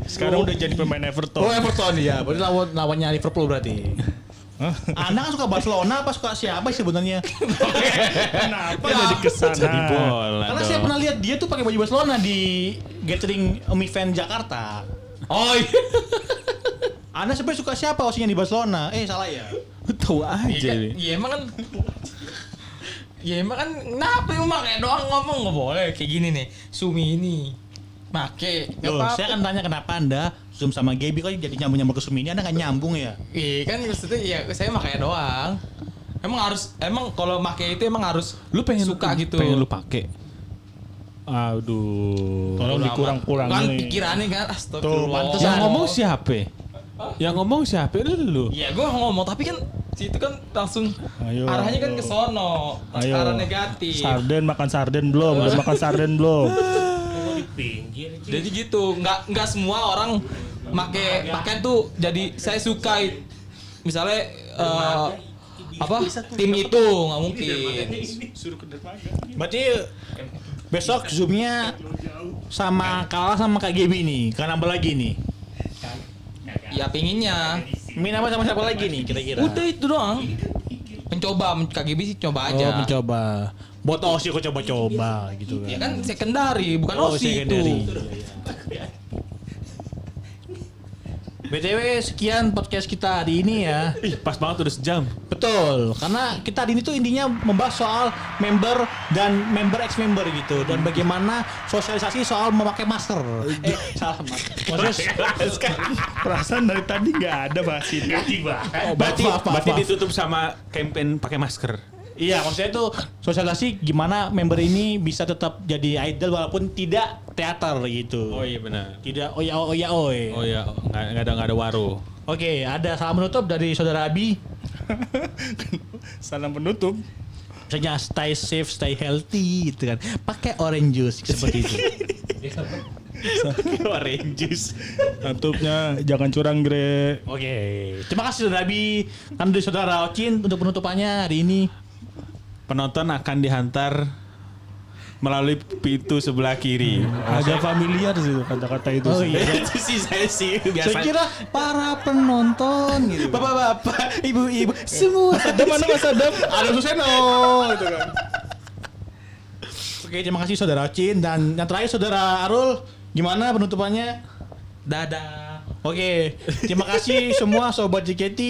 Sekarang udah jadi pemain Everton. Oh Everton ya, berarti lawan lawannya Liverpool berarti. Anda kan suka Barcelona apa suka siapa sih sebenarnya? Kenapa jadi ke sana? Jadi bola Karena dong. saya pernah lihat dia tuh pakai baju Barcelona di gathering um, event Jakarta. oh iya Anda sebenarnya suka siapa osinya di Barcelona? Eh salah ya. Tahu Iya aja kan, iya emang kan Ya emang kan kenapa emang kayak doang ngomong nggak boleh kayak gini nih Sumi ini make Loh, saya kan tanya kenapa Anda zoom sama Gaby kok jadi nyambung nyambung ke Sumi ini Anda nggak nyambung ya? Iya kan maksudnya ya saya makanya doang. Emang harus emang kalau make itu emang harus Lu pengen suka gitu. Pengen lu pakai. Aduh. Tolong Udah dikurang-kurangin Kan pikirannya kan astagfirullah. Yang ngomong siapa? Yang ngomong siapa? Lu. Iya gue ngomong tapi kan situ kan langsung Ayo, arahnya kan ayo. ke sono. Ayo. Arah negatif. Sarden makan sarden belum? Udah makan sarden belum? Jadi gitu, nggak nggak semua orang make pakaian tuh jadi saya suka misalnya eh, apa tim itu nggak mungkin. Berarti besok zoomnya sama kalah sama Kak Gaby nih. Karena apa lagi nih? Ya pinginnya. Main apa sama siapa lagi nih kira-kira? Udah itu doang. Mencoba, men- KGB sih coba aja. Oh, mencoba. Buat Osi kok coba-coba gitu kan. Ya kan secondary, bukan Oh, OSI secondary. itu. BTW sekian podcast kita hari ini ya. Ih, pas banget udah sejam. Betul, karena kita hari ini tuh intinya membahas soal member dan member ex member gitu dan bagaimana sosialisasi soal memakai masker. Eh, salah maksudnya Perasaan dari tadi nggak ada bahas ini. Oh, Berarti, maaf, maaf, berarti ditutup sama campaign pakai masker. Iya, maksudnya itu sosialisasi gimana member ini bisa tetap jadi idol walaupun tidak teater gitu. Oh iya benar. Tidak oya oya oy. Oh iya, nggak nggak ada nggak ada waro. Oke, ada salam menutup dari saudara Abi. Salam penutup. Misalnya stay safe, stay healthy gitu kan. Pakai orange juice seperti itu. Orange juice. Tutupnya jangan curang gre. Oke, terima kasih saudara Abi. Kan dari saudara Ocin untuk penutupannya hari ini. Penonton akan dihantar melalui pintu sebelah kiri. Agak familiar sih kata-kata itu. Oh sih. iya. itu sih saya sih biasa. Saya kira para penonton gitu. Bapak-bapak, ibu-ibu, semua. Ada mana Mas Adam? Ada Suseno gitu kan. Oke, terima kasih saudara Ocin dan yang terakhir saudara Arul, gimana penutupannya? Dadah. Oke, terima kasih semua sobat JKT.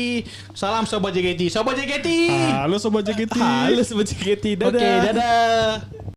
Salam sobat JKT. Sobat JKT. Halo sobat JKT. Halo sobat JKT, dadah. Oke, dadah.